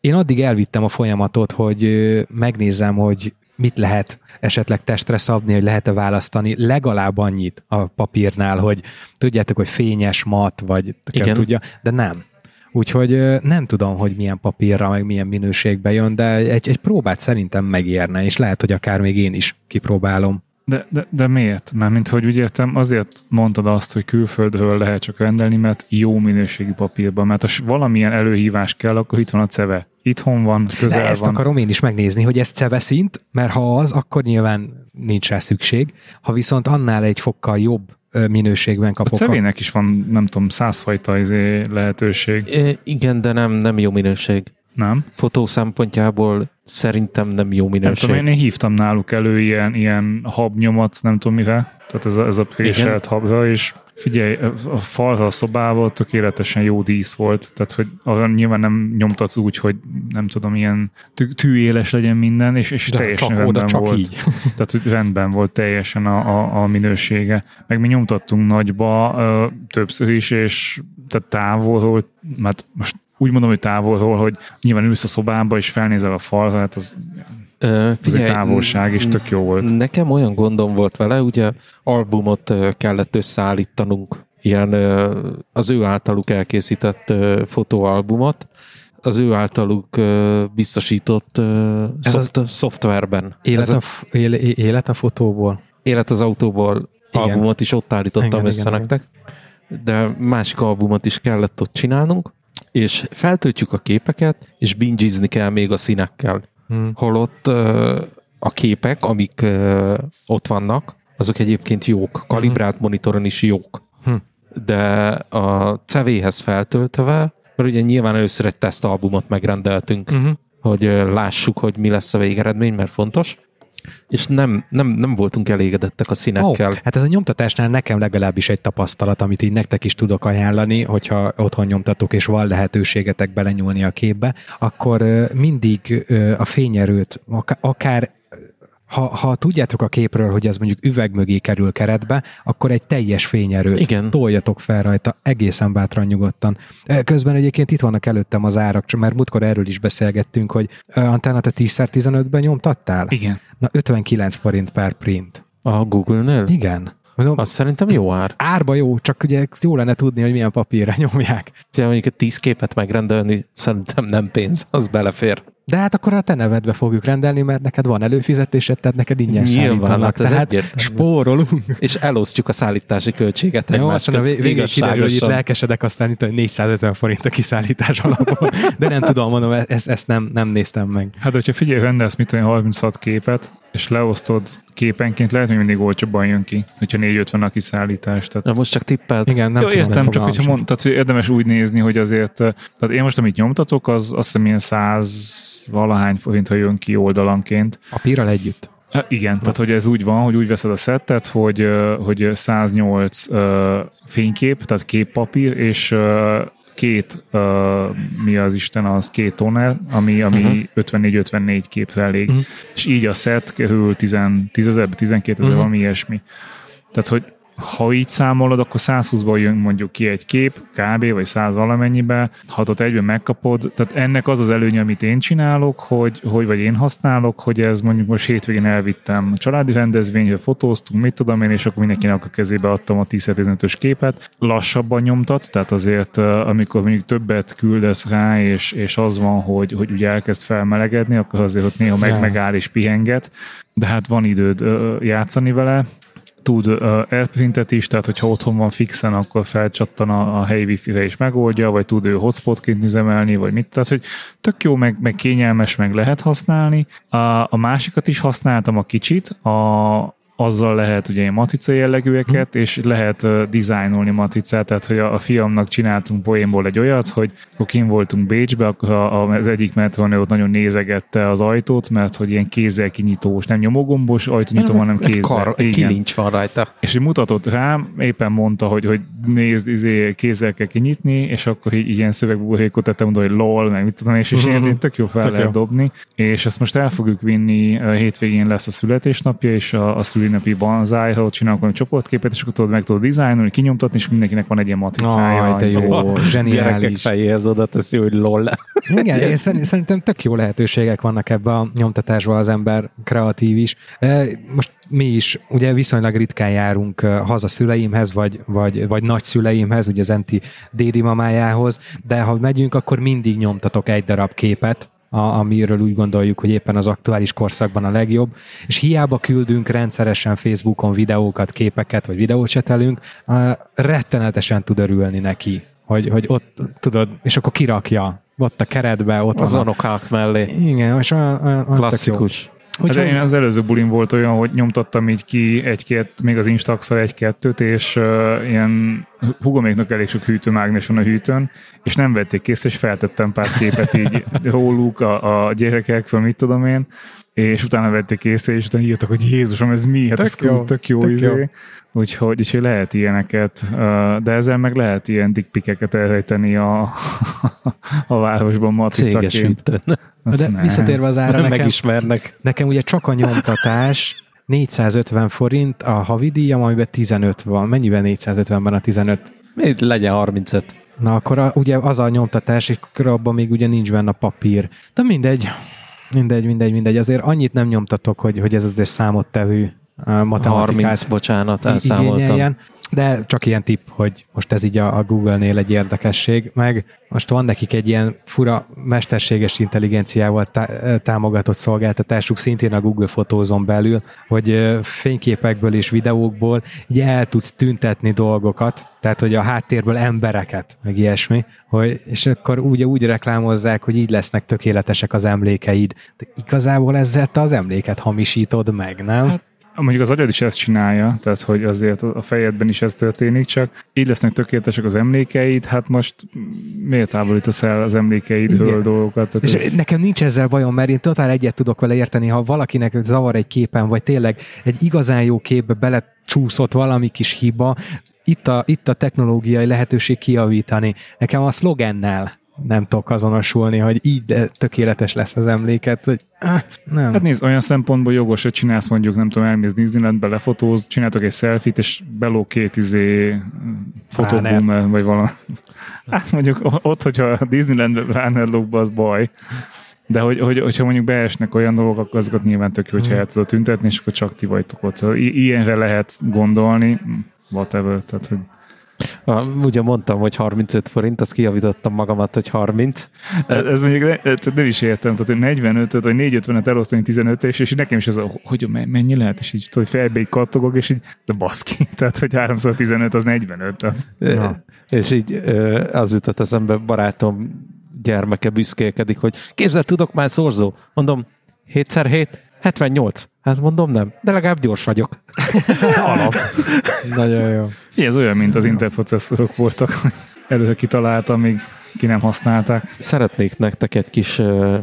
Én addig elvittem a folyamatot, hogy megnézem, hogy mit lehet esetleg testre szabni, hogy lehet-e választani legalább annyit a papírnál, hogy tudjátok, hogy fényes, mat, vagy Igen. tudja, de nem. Úgyhogy nem tudom, hogy milyen papírra, meg milyen minőségbe jön, de egy, egy próbát szerintem megérne, és lehet, hogy akár még én is kipróbálom. De, de, de miért? Mert mint hogy úgy értem, azért mondtad azt, hogy külföldről lehet csak rendelni, mert jó minőségű papírban, mert ha valamilyen előhívás kell, akkor itt van a ceve. Itthon van, közel de ezt van. akarom én is megnézni, hogy ez ceve szint, mert ha az, akkor nyilván nincs rá szükség. Ha viszont annál egy fokkal jobb minőségben kapok. A cevének is van, nem tudom, százfajta izé lehetőség. É, igen, de nem, nem jó minőség. Nem? Fotó szempontjából szerintem nem jó minőség. Nem tudom, én hívtam náluk elő ilyen, ilyen habnyomat, nem tudom mire, tehát ez a, ez a féselt habza, és figyelj, a falra a szobával tökéletesen jó dísz volt, tehát hogy arra nyilván nem nyomtatsz úgy, hogy nem tudom, ilyen tű, tűéles legyen minden, és, és teljesen csak rendben csak volt. Így. Tehát, hogy rendben volt teljesen a, a, a minősége. Meg mi nyomtattunk nagyba többször is, és tehát távolról, mert most úgy mondom, hogy távolról, hogy nyilván ülsz a szobába, és felnézel a falra, hát az Ö, figyelj, ez egy távolság, és tök jó volt. Nekem olyan gondom volt vele, ugye albumot kellett összeállítanunk, ilyen az ő általuk elkészített fotóalbumot, az ő általuk biztosított Ez szoft, az szoftverben. Élet a, éle, élet a fotóból? Élet az autóból igen. albumot is ott állítottam igen, össze igen, nektek, de másik albumot is kellett ott csinálnunk, és feltöltjük a képeket, és bingizni kell még a színekkel. Hmm. Holott a képek, amik ott vannak, azok egyébként jók. Kalibrált hmm. monitoron is jók. Hmm. De a CV-hez feltöltve, mert ugye nyilván először egy tesztalbumot megrendeltünk, hmm. hogy lássuk, hogy mi lesz a végeredmény, mert fontos és nem, nem, nem voltunk elégedettek a színekkel. Oh, hát ez a nyomtatásnál nekem legalábbis egy tapasztalat, amit így nektek is tudok ajánlani, hogyha otthon nyomtatok, és van lehetőségetek belenyúlni a képbe, akkor mindig a fényerőt, akár ha, ha tudjátok a képről, hogy ez mondjuk üveg mögé kerül keretbe, akkor egy teljes fényerőt Igen. toljatok fel rajta egészen bátran nyugodtan. Közben egyébként itt vannak előttem az árak, mert múltkor erről is beszélgettünk, hogy Antánat a 10x15-ben nyomtattál? Igen. Na 59 forint per print. A Google-nél? Igen. Mondom, az szerintem jó ár. Árba jó, csak ugye jó lenne tudni, hogy milyen papírra nyomják. Ugye mondjuk egy tíz képet megrendelni szerintem nem pénz, az belefér. De hát akkor a te nevedbe fogjuk rendelni, mert neked van előfizetésed, tehát neked ingyen Nyilván, szállítanak. Hát tehát egyértelmű. spórolunk. És elosztjuk a szállítási költséget Jó, aztán a végén kiderül, hogy itt lelkesedek, aztán itt 450 forint a kiszállítás alapból. De nem tudom, mondom, ezt, ezt nem, nem néztem meg. Hát, hogyha figyelj, rendelsz mit olyan 36 képet, és leosztod képenként, lehet, hogy mindig olcsóbban jön ki, hogyha 450 a kiszállítás. Tehát... Na most csak tippelt. Igen, nem Jó, tudom, értem, csak hogyha mond, tehát érdemes úgy nézni, hogy azért, tehát én most, amit nyomtatok, az azt hiszem ilyen 100 valahány forint, ha jön ki oldalanként. Papírral együtt? Ha, igen, tehát hogy ez úgy van, hogy úgy veszed a szettet, hogy, hogy 108 fénykép, tehát képpapír, és két, uh, mi az Isten, az két toner, ami, ami uh-huh. 54-54 képre elég. Uh-huh. És így a szett kerül 10, 10 ezer, 12 ezer, uh-huh. valami ilyesmi. Tehát, hogy ha így számolod, akkor 120-ból jön mondjuk ki egy kép, kb. vagy 100 valamennyibe, ha ott egyben megkapod, tehát ennek az az előnye, amit én csinálok, hogy, hogy vagy én használok, hogy ez mondjuk most hétvégén elvittem családi rendezvényre, fotóztunk, mit tudom én, és akkor mindenkinek a kezébe adtam a 10 ös képet. Lassabban nyomtat, tehát azért amikor mondjuk többet küldesz rá, és, és az van, hogy, hogy ugye elkezd felmelegedni, akkor azért ott néha meg, megáll és pihenget, de hát van időd játszani vele, tud uh, AirPrintet is, tehát hogyha otthon van fixen, akkor felcsattan a, a helyi wifi-re is megoldja, vagy tud ő hotspotként üzemelni, vagy mit. Tehát, hogy tök jó, meg, meg kényelmes, meg lehet használni. A, a másikat is használtam a kicsit, a, azzal lehet ugye ilyen matrica jellegűeket, hmm. és lehet uh, dizájnolni matricát, tehát hogy a, a fiamnak csináltunk poénból egy olyat, hogy akkor kim voltunk Bécsbe, akkor a, a, az egyik metronő ott nagyon nézegette az ajtót, mert hogy ilyen kézzel kinyitós, nem nyomogombos ajtónyitó, hanem kézzel. Kar, Igen. kilincs van rajta. És így mutatott rám, éppen mondta, hogy, hogy nézd, izé, kézzel kell kinyitni, és akkor így ilyen szövegbuborékot tettem oda, hogy lol, meg mit tudom, és, és ilyen tök jó fel Tök lehet jó. dobni. És ezt most el fogjuk vinni, hétvégén lesz a születésnapja, és a, a szülinapi banzáj, ha ott csinálunk valami csoportképet, és akkor tudod, meg tudod dizájnolni, kinyomtatni, és mindenkinek van egy ilyen matricája. Aj, de jó, Gyerekek zseniális. fejéhez oda teszi, hogy lol. Igen, én szerint- szerintem tök jó lehetőségek vannak ebbe a nyomtatásban, az ember kreatív is. E, Most mi is ugye viszonylag ritkán járunk haza szüleimhez, vagy, vagy, vagy nagyszüleimhez, ugye az Enti dédi mamájához, de ha megyünk, akkor mindig nyomtatok egy darab képet, a, amiről úgy gondoljuk, hogy éppen az aktuális korszakban a legjobb, és hiába küldünk rendszeresen Facebookon videókat, képeket, vagy videócsetelünk, rettenetesen tud örülni neki, hogy, hogy ott tudod, és akkor kirakja ott a keretbe, ott Az van a anokák mellé. igen, és olyan, olyan, Klasszikus. tök jó. Hát én az előző bulin volt olyan, hogy nyomtattam így ki egy-két, még az instax egy-kettőt, és uh, ilyen hugoméknak elég sok hűtőmágnes van a hűtőn, és nem vették kész, és feltettem pár képet így róluk a, a gyerekekről, mit tudom én, és utána vették észre, és utána írtak, hogy Jézusom, ez mi? Hát Tök ez jó, tök, jó, tök izé. jó. Úgyhogy, úgyhogy lehet ilyeneket, de ezzel meg lehet ilyen dickpikeket elrejteni a, a városban matricaként. de ne. visszatérve az ára, nekem, Megismernek. nekem ugye csak a nyomtatás 450 forint a havidíjam, amiben 15 van. Mennyiben 450-ben a 15? Még legyen 35. Na akkor a, ugye az a nyomtatás, és akkor abban még ugye nincs benne a papír. De mindegy, mindegy, mindegy, mindegy. Azért annyit nem nyomtatok, hogy, hogy ez azért számottevő matematikát 30, bocsánat, elszámoltam. igényeljen. De csak ilyen tipp, hogy most ez így a, Google-nél egy érdekesség, meg most van nekik egy ilyen fura mesterséges intelligenciával tá- támogatott szolgáltatásuk, szintén a Google fotózon belül, hogy fényképekből és videókból így el tudsz tüntetni dolgokat, tehát hogy a háttérből embereket, meg ilyesmi, hogy, és akkor úgy, úgy reklámozzák, hogy így lesznek tökéletesek az emlékeid. De igazából ezzel te az emléket hamisítod meg, nem? Hát, Mondjuk az agyad is ezt csinálja, tehát hogy azért a fejedben is ez történik, csak így lesznek tökéletesek az emlékeid, hát most miért távolítasz el az emlékeidről Igen. dolgokat? És ez, nekem nincs ezzel bajom, mert én totál egyet tudok vele érteni, ha valakinek zavar egy képen, vagy tényleg egy igazán jó képbe belecsúszott valami kis hiba, itt a, itt a technológiai lehetőség kiavítani. Nekem a szlogennel nem tudok azonosulni, hogy így de tökéletes lesz az emléket, hogy ah, nem. Hát nézd, olyan szempontból jogos, hogy csinálsz mondjuk, nem tudom, elmész Disneylandbe, lefotóz, csináltok egy selfit, és beló két izé fotoboomer, vagy valami. Hát mondjuk ott, hogyha a Disneylandbe ránerlókba, az baj. De hogy, hogy, hogyha mondjuk beesnek olyan dolgok, akkor azokat nyilván tök jó, hogyha el tudod tüntetni, és akkor csak ti vagytok ott. I- ilyenre lehet gondolni, whatever, tehát hogy Ugye mondtam, hogy 35 forint, azt kijavítottam magamat, hogy 30. Ez, ez mondjuk ne, ez nem is értem, tehát hogy 45-öt vagy 450-et elosztani 15 és, és nekem is az, hogy me- mennyi lehet, és így hogy fejbe így kattogok, és így, de baszki, tehát hogy 315 az 45, tehát Ja. És így az jutott eszembe, barátom gyermeke büszkélkedik, hogy képzeld, tudok már szorzó. Mondom, 7x7? 78. Hát mondom nem, de legalább gyors vagyok. alap. Nagyon jó. Figyelj, ez olyan, mint az Intel processzorok voltak, előre kitaláltam, míg ki nem használták. Szeretnék nektek egy kis... ö,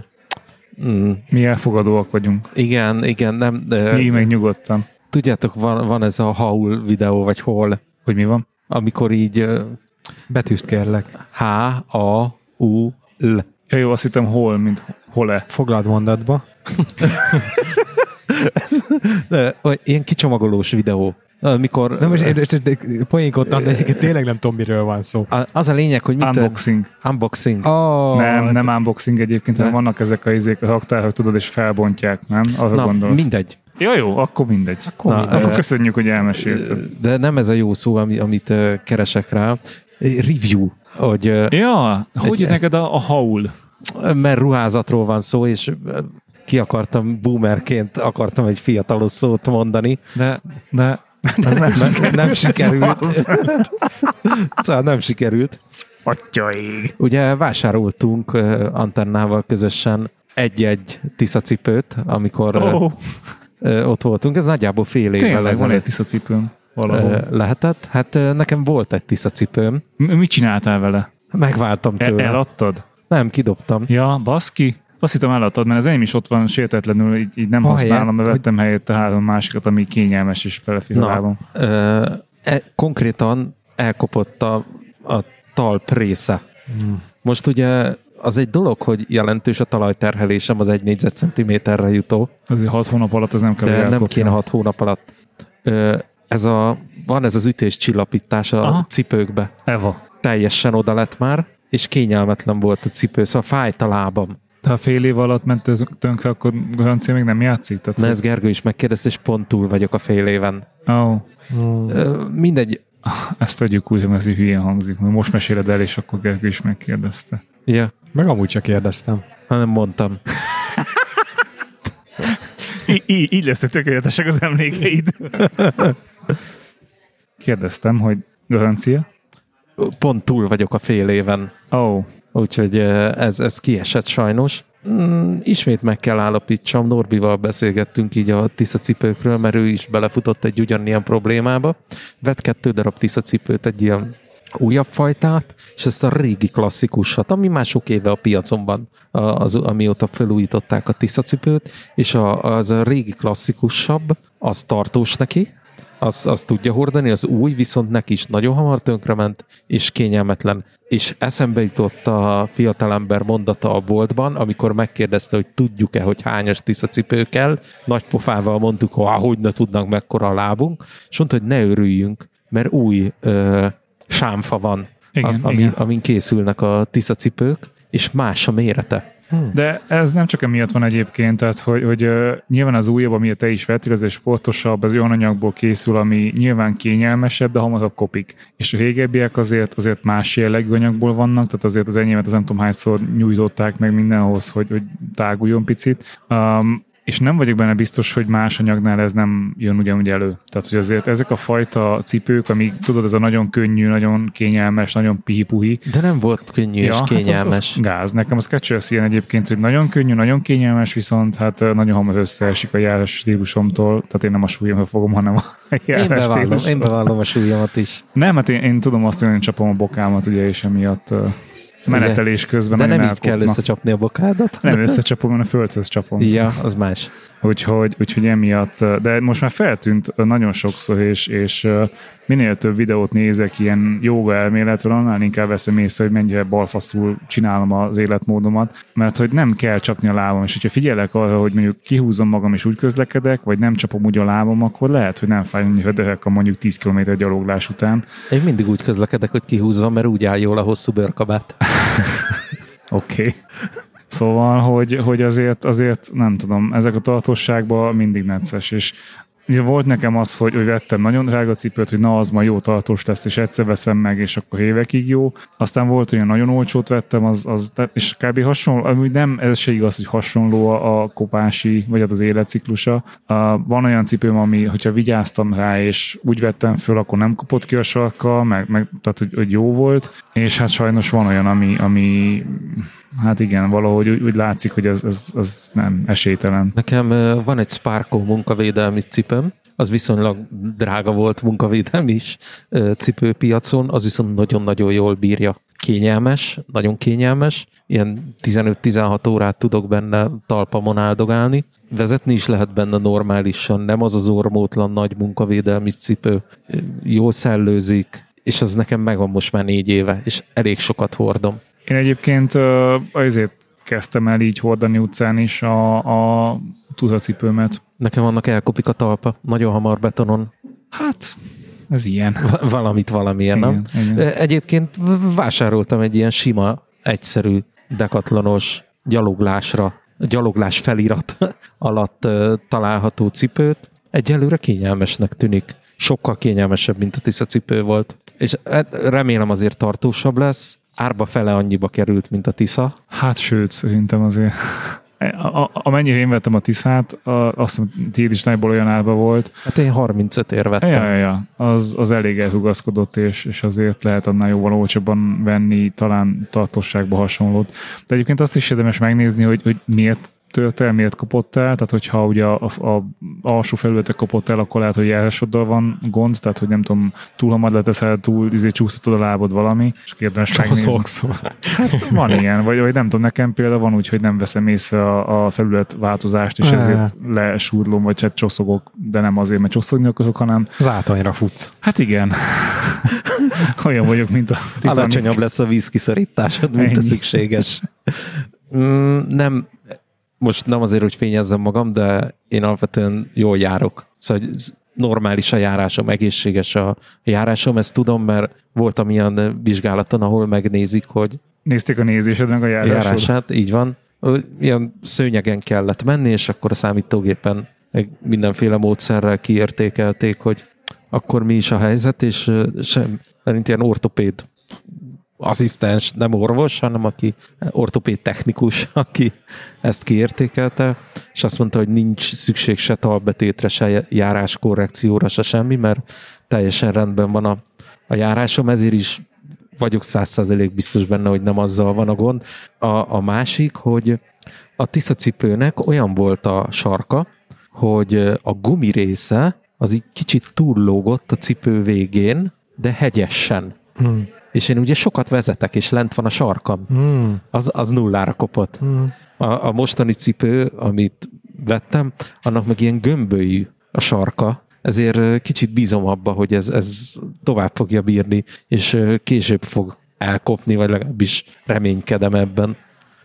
mm, Mi elfogadóak vagyunk. igen, igen, nem... ö, Mi meg nyugodtan. Tudjátok, van, van ez a haul videó, vagy hol, Hogy mi van? amikor így ö, Betűzt kérlek. H-A-U-L. Ja, jó, azt hittem hol, mint hol-e. Foglald mondatba. Ilyen kicsomagolós videó. Amikor Na most én- én- poénkodtam, de egyébként tényleg nem tudom, miről van szó. az a lényeg, hogy mit Unboxing. unboxing. Oh, nem, nem unboxing egyébként, hanem Ne? vannak ezek a izék, a raktárok, tudod, és felbontják, nem? Arra Na, gondolsz. mindegy. Ja, jó, akkor mindegy. Akkor Na, mindegy. Akkor köszönjük, hogy elmesélted. De nem ez a jó szó, ami, amit ö, keresek rá. Review, hogy Ja, hogy Egy- neked a, a haul? mert ruházatról van szó, és ki akartam boomerként, akartam egy fiatalos szót mondani. De, de Ez nem, nem, nem sikerült. szóval nem sikerült. Atyaig. Ugye vásároltunk Antennával közösen egy-egy tiszacipőt, amikor Oh, ott voltunk. Ez nagyjából fél évvel tényleg van egy ezelőtt tiszacipőm valahol. lehetett. Hát nekem volt egy tiszacipőm, Mit csináltál vele? megváltam El- tőle. eladtad? Nem, kidobtam. Ja, baszki. Azt hittem eladtad, mert az enyém is ott van sértetlenül, így, így nem Ahelyett, használom, mert hogy- vettem helyette három másikat, ami kényelmes és a ö, e, konkrétan elkopott a, a talp része. Hmm. Most ugye az egy dolog, hogy jelentős a talajterhelésem az egy négyzetcentiméterre jutó, Azért hat hónap alatt az nem kell, de hogy nem kéne hat hónap alatt. Ö, ez a, van ez az ütés csillapítás a Aha. cipőkbe. Eva. Teljesen oda lett már, és kényelmetlen volt a cipő, szóval fájt a lábam. De ha fél év alatt ment ez tönkre, akkor garancia még nem játszik? Tehát, Na ezt Gergő is megkérdezte, és pont túl vagyok a fél éven. oh, Hmm. Mindegy, ezt vegyük úgy, hogy ez így hülyén hangzik. Most meséled el, és akkor Gergő is megkérdezte. ja, Meg amúgy csak kérdeztem. hanem mondtam. Í- í- így lesznek tökéletesek az emlékeid. Kérdeztem, hogy garancia? Pont túl vagyok a fél éven. Oh, Úgyhogy ez, ez kiesett sajnos. Mm, ismét meg kell állapítsam, Norbival beszélgettünk így a tiszacipőkről, mert ő is belefutott egy ugyanilyen problémába. Vett kettő darab tiszacipőt, egy ilyen újabb fajtát, és ezt a régi klasszikusat, ami már sok éve a piacon van, az, amióta felújították a tiszacipőt, és a, az a régi klasszikusabb, az tartós neki, az, az tudja hordani, az új, viszont neki is nagyon hamar tönkrement, és kényelmetlen. És eszembe jutott a fiatalember mondata a boltban, amikor megkérdezte, hogy tudjuk-e, hogy hányas tiszacipő kell. Nagy pofával mondtuk, hogy hogy ne tudnánk mekkora a lábunk, és mondta, hogy ne örüljünk, mert új ö, sámfa van, Igen, a, ami, igen. amin készülnek a tiszacipők, és más a mérete. De ez nem csak emiatt van egyébként, tehát hogy, hogy uh, nyilván az újabb, amiért te is vettél, ez egy sportosabb, az olyan anyagból készül, ami nyilván kényelmesebb, de hamarabb kopik. És a régebbiek azért, azért más jellegű anyagból vannak, tehát azért az enyémet az nem tudom hányszor nyújtották meg mindenhoz, hogy, hogy táguljon picit. Um, és nem vagyok benne biztos, hogy más anyagnál ez nem jön ugyanúgy elő. Tehát, hogy azért ezek a fajta cipők, amik tudod, ez a nagyon könnyű, nagyon kényelmes, nagyon pihi-puhi, De nem volt könnyű és hát kényelmes. Az, az gáz. Nekem a Skechers ilyen egyébként, hogy nagyon könnyű, nagyon kényelmes, viszont hát nagyon hamar összeesik a járás stílusomtól, tehát én nem a súlyomra fogom, hanem a Én járás én stílusomra. bevallom a súlyomat is. Nem, hát én, én tudom azt, hogy én csapom a bokámat, ugye, és emiatt menetelés közben De nem így kell összecsapni a bokádat. Nem összecsapom, hanem a földhöz csapom. Ja, az más. Úgyhogy, úgyhogy emiatt, de most már feltűnt nagyon sokszor, és, és minél több videót nézek ilyen joga elméletről, annál inkább veszem észre, hogy mennyire balfaszul csinálom az életmódomat, mert hogy nem kell csapni a lábam, és hogyha figyelek arra, hogy mondjuk kihúzom magam és úgy közlekedek, vagy nem csapom úgy a lábam, akkor lehet, hogy nem fáj annyira döhek a mondjuk 10 km gyaloglás után. Én mindig úgy közlekedek, hogy kihúzom, mert úgy áll jól a hosszú bőrkabát. Oké. Okay. Szóval, hogy, hogy azért, azért nem tudom, ezek a tartóságban mindig necces, és Ugye volt nekem az, hogy, hogy vettem nagyon drága cipőt, hogy na az ma jó tartós lesz, és egyszer veszem meg, és akkor évekig jó. Aztán volt olyan nagyon olcsót vettem, az, az és kb. hasonló, amúgy nem, ez se igaz, hogy hasonló a, a kopási, vagy az életciklusa. Uh, van olyan cipőm, ami, hogyha vigyáztam rá, és úgy vettem föl, akkor nem kopott ki a sarka, meg, meg tehát, hogy, hogy jó volt, és hát sajnos van olyan, ami, ami hát igen, valahogy úgy, úgy látszik, hogy ez, ez, ez nem esélytelen. Nekem van egy Sparko munkavédelmi cipőm, az viszonylag drága volt munkavédelmi is cipőpiacon, az viszont nagyon-nagyon jól bírja. Kényelmes, nagyon kényelmes, ilyen 15-16 órát tudok benne talpamon áldogálni. Vezetni is lehet benne normálisan, nem az az ormótlan nagy munkavédelmi cipő. Jól szellőzik, és az nekem megvan most már négy éve, és elég sokat hordom. Én egyébként azért kezdtem el így hordani utcán is a, a tuzacipőmet. Nekem annak elkopik a talpa, nagyon hamar betonon. Hát, ez ilyen. Va- valamit valamilyen, nem? Igen, igen. Ö, Egyébként vásároltam egy ilyen sima, egyszerű, dekatlanos gyaloglásra, gyaloglás felirat alatt található cipőt. Egyelőre kényelmesnek tűnik. Sokkal kényelmesebb, mint a Tisza cipő volt. És hát remélem azért tartósabb lesz. Árba fele annyiba került, mint a Tisza. Hát sőt, szerintem azért a, a, amennyire én vettem a Tiszát, a, azt hiszem, tiéd is nagyból olyan árba volt. Hát én 35 ér vettem. Ja, ja, ja. Az, az elég elhugaszkodott, és, és azért lehet annál jóval olcsóbban venni, talán tartosságba hasonlót. De egyébként azt is érdemes megnézni, hogy, hogy miért tört el, miért kopott el, tehát hogyha ugye a, a, a alsó felülete kopott el, akkor lehet, hogy járásoddal van gond, tehát hogy nem tudom, túl hamar leteszel, túl izé csúsztatod a lábod valami, és érdemes megnézni. Hát van ilyen, vagy, vagy nem tudom, nekem például van úgy, hogy nem veszem észre a, a felület változást, és ezért lesúrlom, vagy hát csoszogok, de nem azért, mert csoszogni akarok, hanem... Zátonyra futsz. Hát igen. Olyan vagyok, mint a Titanic. Alacsonyabb lesz a vízkiszorításod, mint Ennyi. a szükséges. Mm, nem, most nem azért, hogy fényezzem magam, de én alapvetően jól járok. Szóval normális a járásom, egészséges a járásom, ezt tudom, mert voltam ilyen vizsgálaton, ahol megnézik, hogy Nézték a nézésed meg a járásod. járását, így van. Ilyen szőnyegen kellett menni, és akkor a számítógépen mindenféle módszerrel kiértékelték, hogy akkor mi is a helyzet, és sem, szerint ilyen ortopéd asszisztens, nem orvos, hanem aki ortopéd technikus, aki ezt kiértékelte, és azt mondta, hogy nincs szükség se talbetétre, se járáskorrekcióra, se semmi, mert teljesen rendben van a, a járásom, ezért is vagyok százszázalék biztos benne, hogy nem azzal van a gond. A, a másik, hogy a Tisza cipőnek olyan volt a sarka, hogy a gumi része az így kicsit túllógott a cipő végén, de hegyesen. Hmm és én ugye sokat vezetek, és lent van a sarkam. Mm. Az, az nullára kopott. Mm. A, a mostani cipő, amit vettem, annak meg ilyen gömbölyű a sarka, ezért kicsit bízom abba, hogy ez, ez tovább fogja bírni, és később fog elkopni, vagy legalábbis reménykedem ebben.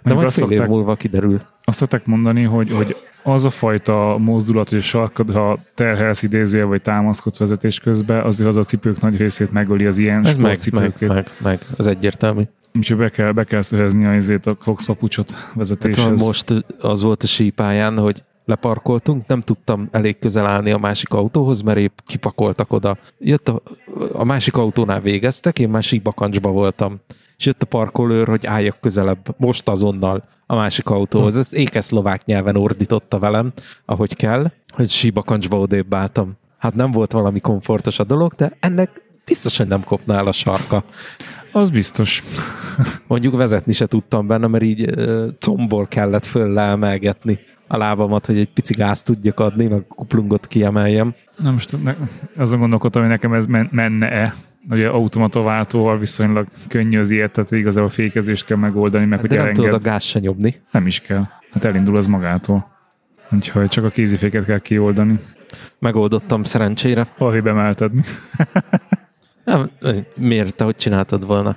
De majd fél év múlva kiderül. Azt szokták mondani, hogy, hogy az a fajta mozdulat, hogy a sarkad, ha terhelsz idézője, vagy támaszkodsz vezetés közben, azért az a cipők nagy részét megöli az ilyen Ez meg, meg, meg, meg, ez egyértelmű. Úgyhogy be kell, be kell szerezni azért a Cox papucsot vezetéshez. Hát most az volt a sípályán, hogy leparkoltunk, nem tudtam elég közel állni a másik autóhoz, mert épp kipakoltak oda. Jött a, a másik autónál végeztek, én már síbakancsba voltam és jött a parkolőr, hogy álljak közelebb, most azonnal a másik autóhoz. Ezt ékeszlovák nyelven ordította velem, ahogy kell, hogy síbakancsba odébb álltam. Hát nem volt valami komfortos a dolog, de ennek biztos, hogy nem el a sarka. Az biztos. Mondjuk vezetni se tudtam benne, mert így combból kellett föl leemelgetni a lábamat, hogy egy pici gáz tudjak adni, meg a kuplungot kiemeljem. Na most ne, azon gondolkodtam, hogy nekem ez men- menne-e ugye automatováltóval viszonylag könnyű az ilyet, tehát igazából a fékezést kell megoldani, meg De hogy nem elenged. tudod a gáz se nyomni. Nem is kell. Hát elindul az magától. Úgyhogy csak a kéziféket kell kioldani. Megoldottam szerencsére. Hol bemelted mi? nem, miért? Te hogy csináltad volna?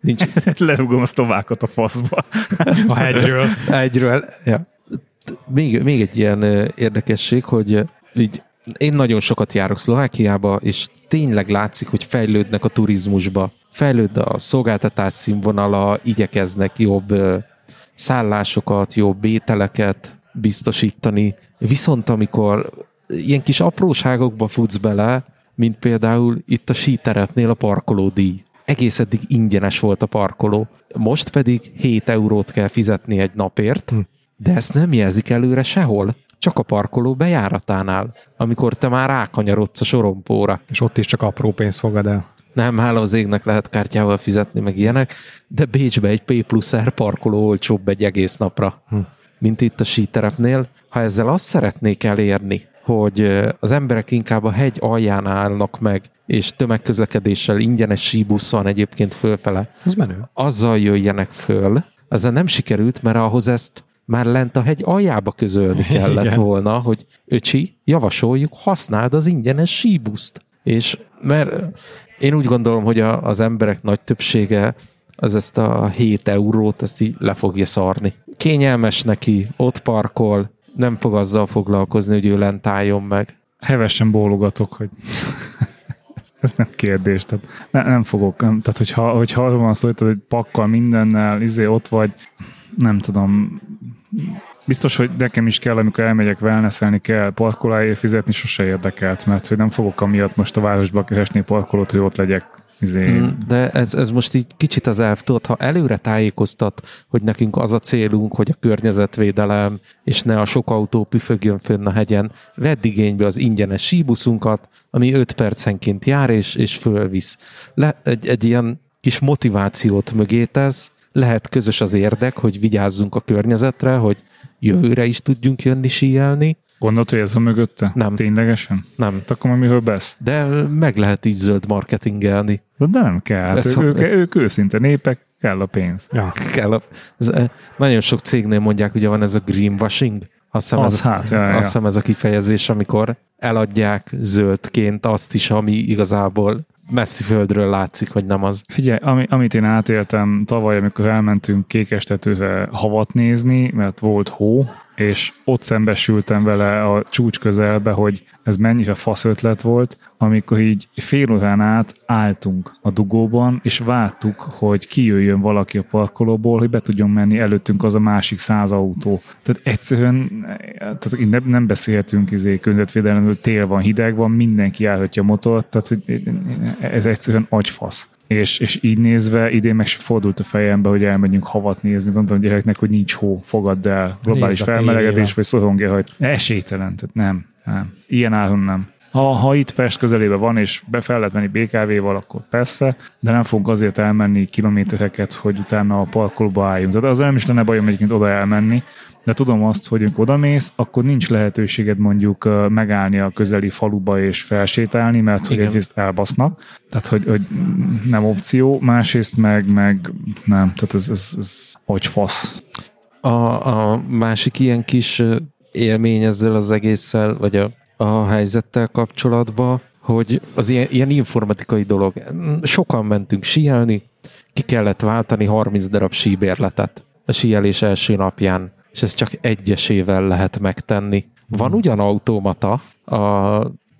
Nincs. Lerugom a továkat a faszba. a hegyről. hegyről. Ja. Még, még egy ilyen érdekesség, hogy így én nagyon sokat járok Szlovákiába, és tényleg látszik, hogy fejlődnek a turizmusba. Fejlőd a szolgáltatás színvonala, igyekeznek jobb szállásokat, jobb ételeket biztosítani. Viszont amikor ilyen kis apróságokba futsz bele, mint például itt a síterepnél a parkolódíj. Egész eddig ingyenes volt a parkoló. Most pedig 7 eurót kell fizetni egy napért, hm. De ezt nem jelzik előre sehol csak a parkoló bejáratánál, amikor te már rákanyarodsz a sorompóra. És ott is csak apró pénzt fogad el. Nem, hála az égnek lehet kártyával fizetni, meg ilyenek, de Bécsbe egy P plusz R parkoló olcsóbb egy egész napra, hm. mint itt a síterepnél. Ha ezzel azt szeretnék elérni, hogy az emberek inkább a hegy alján állnak meg, és tömegközlekedéssel ingyenes síbusz van egyébként fölfele. Ez menő. Azzal jöjjenek föl. Ezzel nem sikerült, mert ahhoz ezt már lent a hegy aljába közölni kellett Igen. volna, hogy öcsi, javasoljuk, használd az ingyenes síbuszt. És mert én úgy gondolom, hogy a, az emberek nagy többsége az ezt a 7 eurót ezt így le fogja szarni. Kényelmes neki, ott parkol, nem fog azzal foglalkozni, hogy ő lent álljon meg. Hevesen bólogatok, hogy ez nem kérdés. Tehát ne, nem fogok. Nem, tehát, hogyha, hogyha arról van szó, hogy pakkal mindennel, izé ott vagy, nem tudom, biztos, hogy nekem is kell, amikor elmegyek wellnesselni kell parkoláért fizetni, sose érdekelt, mert hogy nem fogok amiatt most a városba keresni parkolót, hogy ott legyek izé, Mm, De ez, ez most így kicsit az elv, tudod, ha előre tájékoztat, hogy nekünk az a célunk, hogy a környezetvédelem, és ne a sok autó püfögjön fönn a hegyen, vedd igénybe az ingyenes síbuszunkat, ami 5 percenként jár, és, és fölvisz. Le, egy, egy ilyen kis motivációt mögé tesz, lehet közös az érdek, hogy vigyázzunk a környezetre, hogy jövőre is tudjunk jönni síelni. Gondolod, hogy ez van mögötte? Nem. Ténylegesen? Nem. Hát akkor miről besz? De meg lehet így zöld marketingelni. De nem kell. Ez ők, ha- ők, ők őszinte népek, kell a pénz. Ja. Kell a, ez, eh, nagyon sok cégnél mondják, ugye van ez a greenwashing. Azt hiszem, Az ez, hát, ja, ja, ja. azt hiszem ez a kifejezés, amikor eladják zöldként azt is, ami igazából messzi földről látszik, hogy nem az. Figyelj, ami, amit én átéltem tavaly, amikor elmentünk Kékestetőre havat nézni, mert volt hó, és ott szembesültem vele a csúcs közelbe, hogy ez mennyire fasz ötlet volt, amikor így fél órán át álltunk a dugóban, és vártuk, hogy kijöjjön valaki a parkolóból, hogy be tudjon menni előttünk az a másik száz autó. Tehát egyszerűen tehát nem, nem beszélhetünk izé, környezetvédelemről, tél van, hideg van, mindenki járhatja a motort, tehát hogy ez egyszerűen agyfasz. És, és így nézve idén meg fordult a fejembe, hogy elmegyünk havat nézni. Mondtam a gyereknek, hogy nincs hó, fogadd el. Globális Nézd felmelegedés, vagy szorongja, hogy esélytelen. Tehát nem, nem. Ilyen áron nem. Ha, ha itt Pest közelében van, és be fel lehet menni BKV-val, akkor persze, de nem fogunk azért elmenni kilométereket, hogy utána a parkolóba álljunk. Tehát az nem is lenne bajom egyébként oda elmenni, de tudom azt, hogy amikor odamész, akkor nincs lehetőséged mondjuk megállni a közeli faluba és felsétálni, mert hogy Igen. egyrészt elbasznak, tehát hogy, hogy nem opció, másrészt meg, meg nem, tehát ez, ez, ez hogy fasz. A, a másik ilyen kis élmény ezzel az egésszel, vagy a, a helyzettel kapcsolatban, hogy az ilyen, ilyen informatikai dolog. Sokan mentünk síelni, ki kellett váltani 30 darab síbérletet a síelés első napján, és ezt csak egyesével lehet megtenni. Van ugyan automata, a,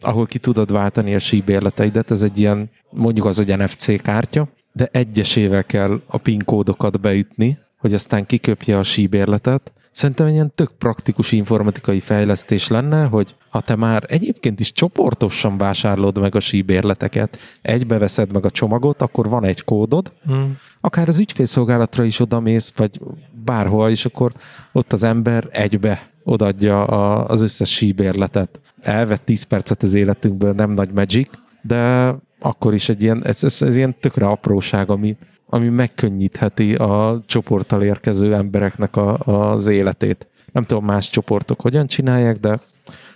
ahol ki tudod váltani a síbérleteidet, ez egy ilyen, mondjuk az, hogy NFC kártya, de egyesével kell a PIN kódokat beütni, hogy aztán kiköpje a síbérletet. Szerintem egy ilyen tök praktikus informatikai fejlesztés lenne, hogy ha te már egyébként is csoportosan vásárlod meg a síbérleteket, egybe veszed meg a csomagot, akkor van egy kódod, Mm. akár az ügyfélszolgálatra is odamész, vagy bárhol, és akkor ott az ember egybe odaadja a, az összes síbérletet. Elvett 10 percet az életünkből, nem nagy magic, de akkor is egy ilyen, ez, ez, ez ilyen tökre apróság, ami, ami megkönnyítheti a csoporttal érkező embereknek a, az életét. Nem tudom, más csoportok hogyan csinálják, de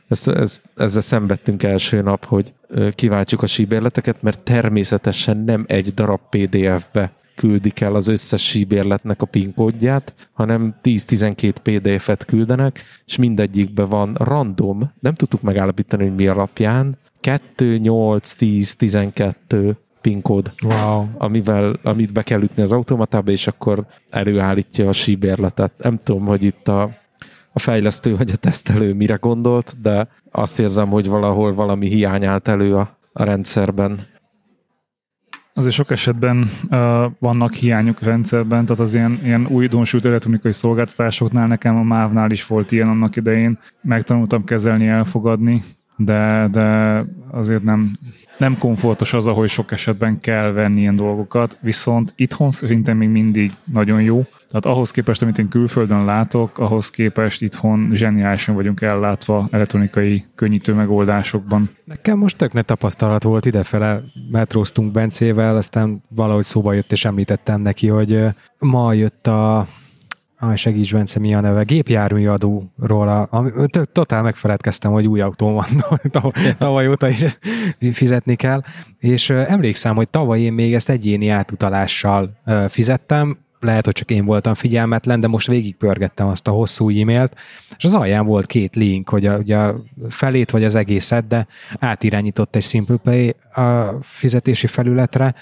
ezt, ezt, ezzel szenvedtünk első nap, hogy kiváltjuk a síbérleteket, mert természetesen nem egy darab PDF-be küldik el az összes síbérletnek a PIN kódját, hanem 10-12 PDF-et küldenek, és mindegyikben van random, nem tudtuk megállapítani, hogy mi alapján, 2, 8, 10, 12 PIN kód, Wow. amivel, amit be kell ütni az automatába, és akkor előállítja a síbérletet. Nem tudom, hogy itt a, a fejlesztő vagy a tesztelő mire gondolt, de azt érzem, hogy valahol valami hiány állt elő a, a rendszerben. Azért sok esetben uh, vannak hiányok rendszerben, tehát az ilyen, ilyen újdonsült elektronikai szolgáltatásoknál nekem a MÁV-nál is volt ilyen annak idején. Megtanultam kezelni, elfogadni, de, de azért nem, nem komfortos az, ahogy sok esetben kell venni ilyen dolgokat, viszont itthon szerintem még mindig nagyon jó. Tehát ahhoz képest, amit én külföldön látok, ahhoz képest itthon zseniálisan vagyunk ellátva elektronikai könnyítő megoldásokban. Nekem most tök ne tapasztalat volt idefele, metróztunk Bencével, aztán valahogy szóba jött, és említettem neki, hogy ma jött a Ah, segíts, Bence, mi a neve? Gépjárműadóról. A, ami, totál megfeledkeztem, hogy új autóm van, tavaly, óta is fizetni kell. És emlékszem, hogy tavaly én még ezt egyéni átutalással fizettem, lehet, hogy csak én voltam figyelmetlen, de most végigpörgettem azt a hosszú e-mailt, és az alján volt két link, hogy a, ugye a felét vagy az egészet, de átirányított egy SimplePay a fizetési felületre,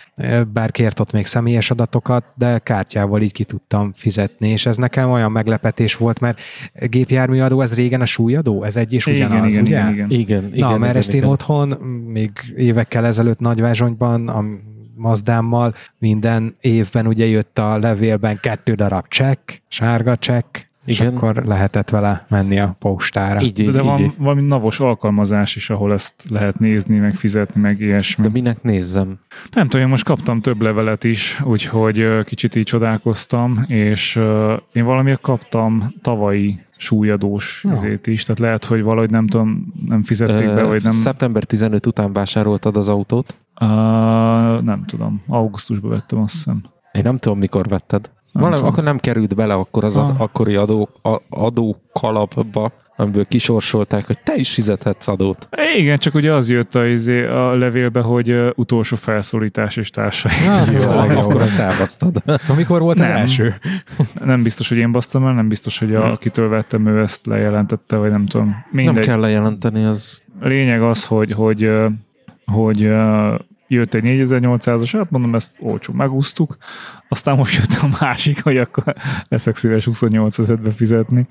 bár kért ott még személyes adatokat, de kártyával így ki tudtam fizetni, és ez nekem olyan meglepetés volt, mert gépjárműadó, ez régen a súlyadó? Ez egy és ugyanaz, igen, igen, ugye? igen, igen. Igen, Na, igen, mert igen, ezt én igen. otthon, még évekkel ezelőtt Nagyvázsonyban, Mazdámmal minden évben ugye jött a levélben kettő darab csekk, sárga csekk, és Igen. akkor lehetett vele menni a postára. Így, De, így, de van így. valami navos alkalmazás is, ahol ezt lehet nézni, meg fizetni, meg ilyesmi. De minek nézzem? Nem tudom, én most kaptam több levelet is, úgyhogy kicsit így csodálkoztam, és én valamiért kaptam tavalyi súlyadós Ja. izét is, tehát lehet, hogy valahogy nem tudom, nem fizették be, vagy nem, Szeptember 15 után vásároltad az autót. Uh, nem tudom, augusztusban vettem azt hiszem. Én nem tudom, mikor vetted. Nem Valami, tudom. akkor nem került bele akkor az Ah. akkori adó, a, adó kalapba, amiből kisorsolták, hogy te is fizethetsz adót. Igen, csak ugye az jött a, izé, a levélbe, hogy utolsó felszólítás és társai. Ah, jó, Szóval jó. akkor azt elbasztad. Amikor volt az Nem. első? Nem biztos, hogy én basztam el, nem biztos, hogy a, akitől vettem, ő ezt lejelentette, vagy nem tudom. Mindegy. Nem kell lejelenteni, az lényeg az, hogy, hogy, hogy ö, jött egy 4800-as, hát mondom, ezt olcsó megúsztuk, aztán most jött a másik, hogy akkor leszek szíves 28 be fizetni,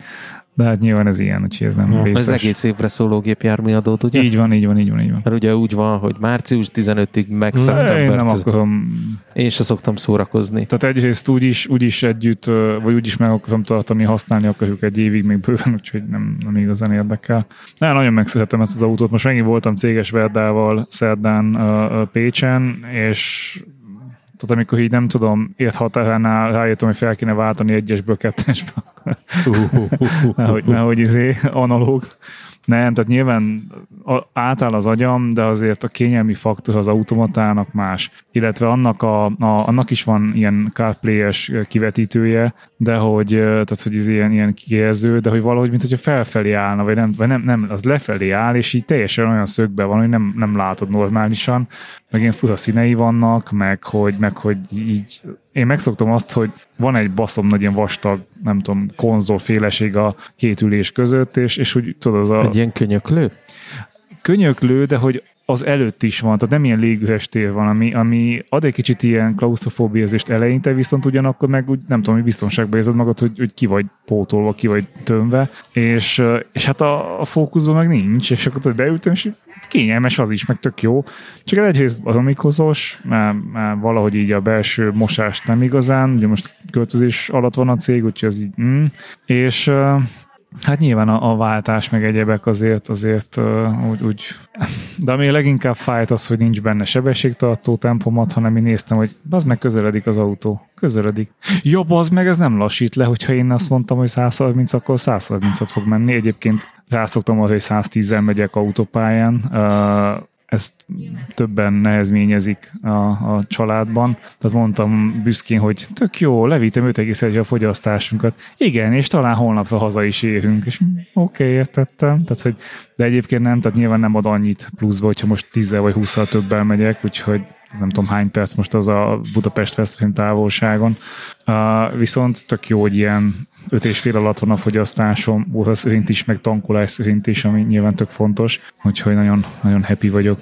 de hát nyilván ez ilyen, úgyhogy ez nem Ja. az vészes. egész évre szóló gépjárműadót, ugye? Így van, így van, így van, így van. Mert ugye úgy van, hogy március 15-ig meg Én Én szeptember nem 10 akarom Én se szoktam szórakozni. Tehát egyrészt úgy is, úgy is együtt, vagy úgy is meg akarom tartani, használni akarjuk egy évig még bőven, úgyhogy nem, nem igazán érdekel. De nagyon megszerettem ezt az autót. Most megint voltam céges Verdával szerdán Pécsen, és tehát amikor így nem tudom, ért határánál rájöttem, hogy fel kéne váltani egyesből kettesbe, nehogy, nehogy izé, analóg. Nem, tehát nyilván átáll az agyam, de azért a kényelmi faktor az automatának más. Illetve annak, a, a, annak is van ilyen CarPlay-es kivetítője, de hogy, tehát, hogy ez ilyen, ilyen kijelző, de hogy valahogy, mint hogyha felfelé állna, vagy nem, vagy nem, nem, az lefelé áll, és így teljesen olyan szögben van, hogy nem, nem látod normálisan, meg ilyen fura színei vannak, meg hogy, meg hogy így én megszoktam azt, hogy van egy baszom nagy ilyen vastag, nem tudom, konzolféleség a két ülés között, és, és úgy tudod, az a Egy ilyen könyöklő? könyöklő, de hogy az előtt is van, tehát nem ilyen légüres tér van, ami, ami ad egy kicsit ilyen klaustrofóbiázést eleinte, viszont ugyanakkor meg úgy, nem tudom, hogy biztonságban érzed magad, hogy, hogy ki vagy pótolva, ki vagy tömve, és, és hát a, a fókuszban meg nincs, és akkor tudod, beültem, és kényelmes az is, meg tök jó. Csak ez egyrészt atomikozós, mert, mert valahogy így a belső mosást nem igazán, ugye most költözés alatt van a cég, úgyhogy ez így, mm. és Hát nyilván a, a váltás meg egyebek azért, azért uh, úgy, úgy, de ami leginkább fájt az, hogy nincs benne sebességtartó tempomat, hanem én néztem, hogy az meg közeledik az autó. Közeledik. Jobb az meg, ez nem lassít le, hogyha én azt mondtam, hogy 130, akkor 130-at fog menni. Egyébként rászoktam arra, hogy 110-el megyek autópályán. Uh, ezt többen nehezményezik a, a családban. Tehát mondtam büszkén, hogy tök jó, levítem 5,1 a fogyasztásunkat. Igen, és talán holnapra haza is érünk. És oké, okay, értettem. Tehát, hogy, de egyébként nem, tehát nyilván nem ad annyit pluszba, hogyha most 10 vagy 20 többel megyek, úgyhogy nem tudom hány perc most az a budapest veszprém távolságon. Uh, viszont tök jó, hogy ilyen öt és fél alatt van a fogyasztásom, óra szerint is, meg tankolás szerint is, ami nyilván tök fontos, úgyhogy nagyon, nagyon happy vagyok.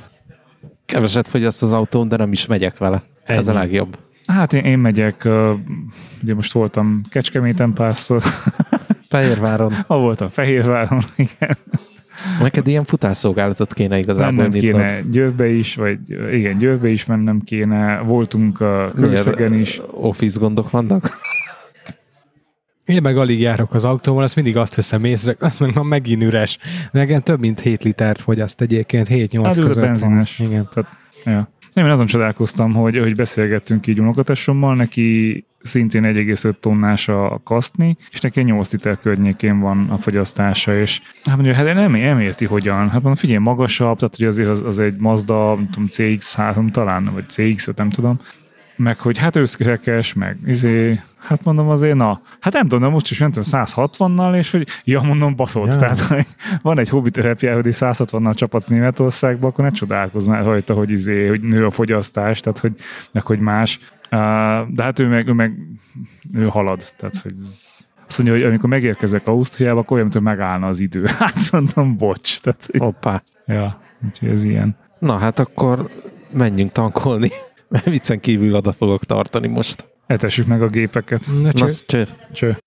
Keveset fogyaszt az autón, de nem is megyek vele. Ennyi. Ez a legjobb. Hát én, én megyek, uh, ugye most voltam Kecskeméten párszor, Fehérváron. ha voltam Fehérváron, igen. Neked ilyen futárszolgálatot kéne igazából Mennem nyitnod. kéne Győrbe is, vagy igen, Győrbe is mennem kéne, voltunk a Kőszegen is. Office gondok vannak? Én meg alig járok az autóval, azt mindig azt veszem észre, azt meg ma megint üres. Nekem több mint 7 litert fogyaszt egyébként, 7-8 Hát ő a között benzines. van. Igen. Tehát, ja. Nem, én azon csodálkoztam, hogy, hogy beszélgettünk így unokatesommal, neki szintén 1,5 tonnás a kaszni, és neki 8 liter környékén van a fogyasztása, és hát mondja, hát nem, nem érti hogyan. Hát mondom, figyelj, magasabb, tehát hogy azért az, az egy Mazda, nem tudom, CX-3 talán, vagy CX-5, nem tudom, meg hogy hát őszkerekes, meg izé, hát mondom azért, na, hát nem tudom, most is mentem 160-nal, és hogy, ja, mondom, baszott, Ja. tehát hogy van egy hobbi terepjár, hogy 160-nal csapatsz Németországba, akkor ne csodálkozz már rajta, hogy, izé, hogy nő a fogyasztás, tehát hogy, meg hogy más. De hát ő meg, ő meg ő halad, tehát hogy ez, azt mondja, hogy amikor megérkezek Ausztriába, akkor olyan, mintha megállna az idő. Hát mondom, bocs. Tehát, hogy- Hoppá. ja, úgyhogy ez ilyen. Na hát akkor menjünk tankolni. Viccen kívül oda fogok tartani most. Etessük meg a gépeket. Na, Na, csak cső. Cső.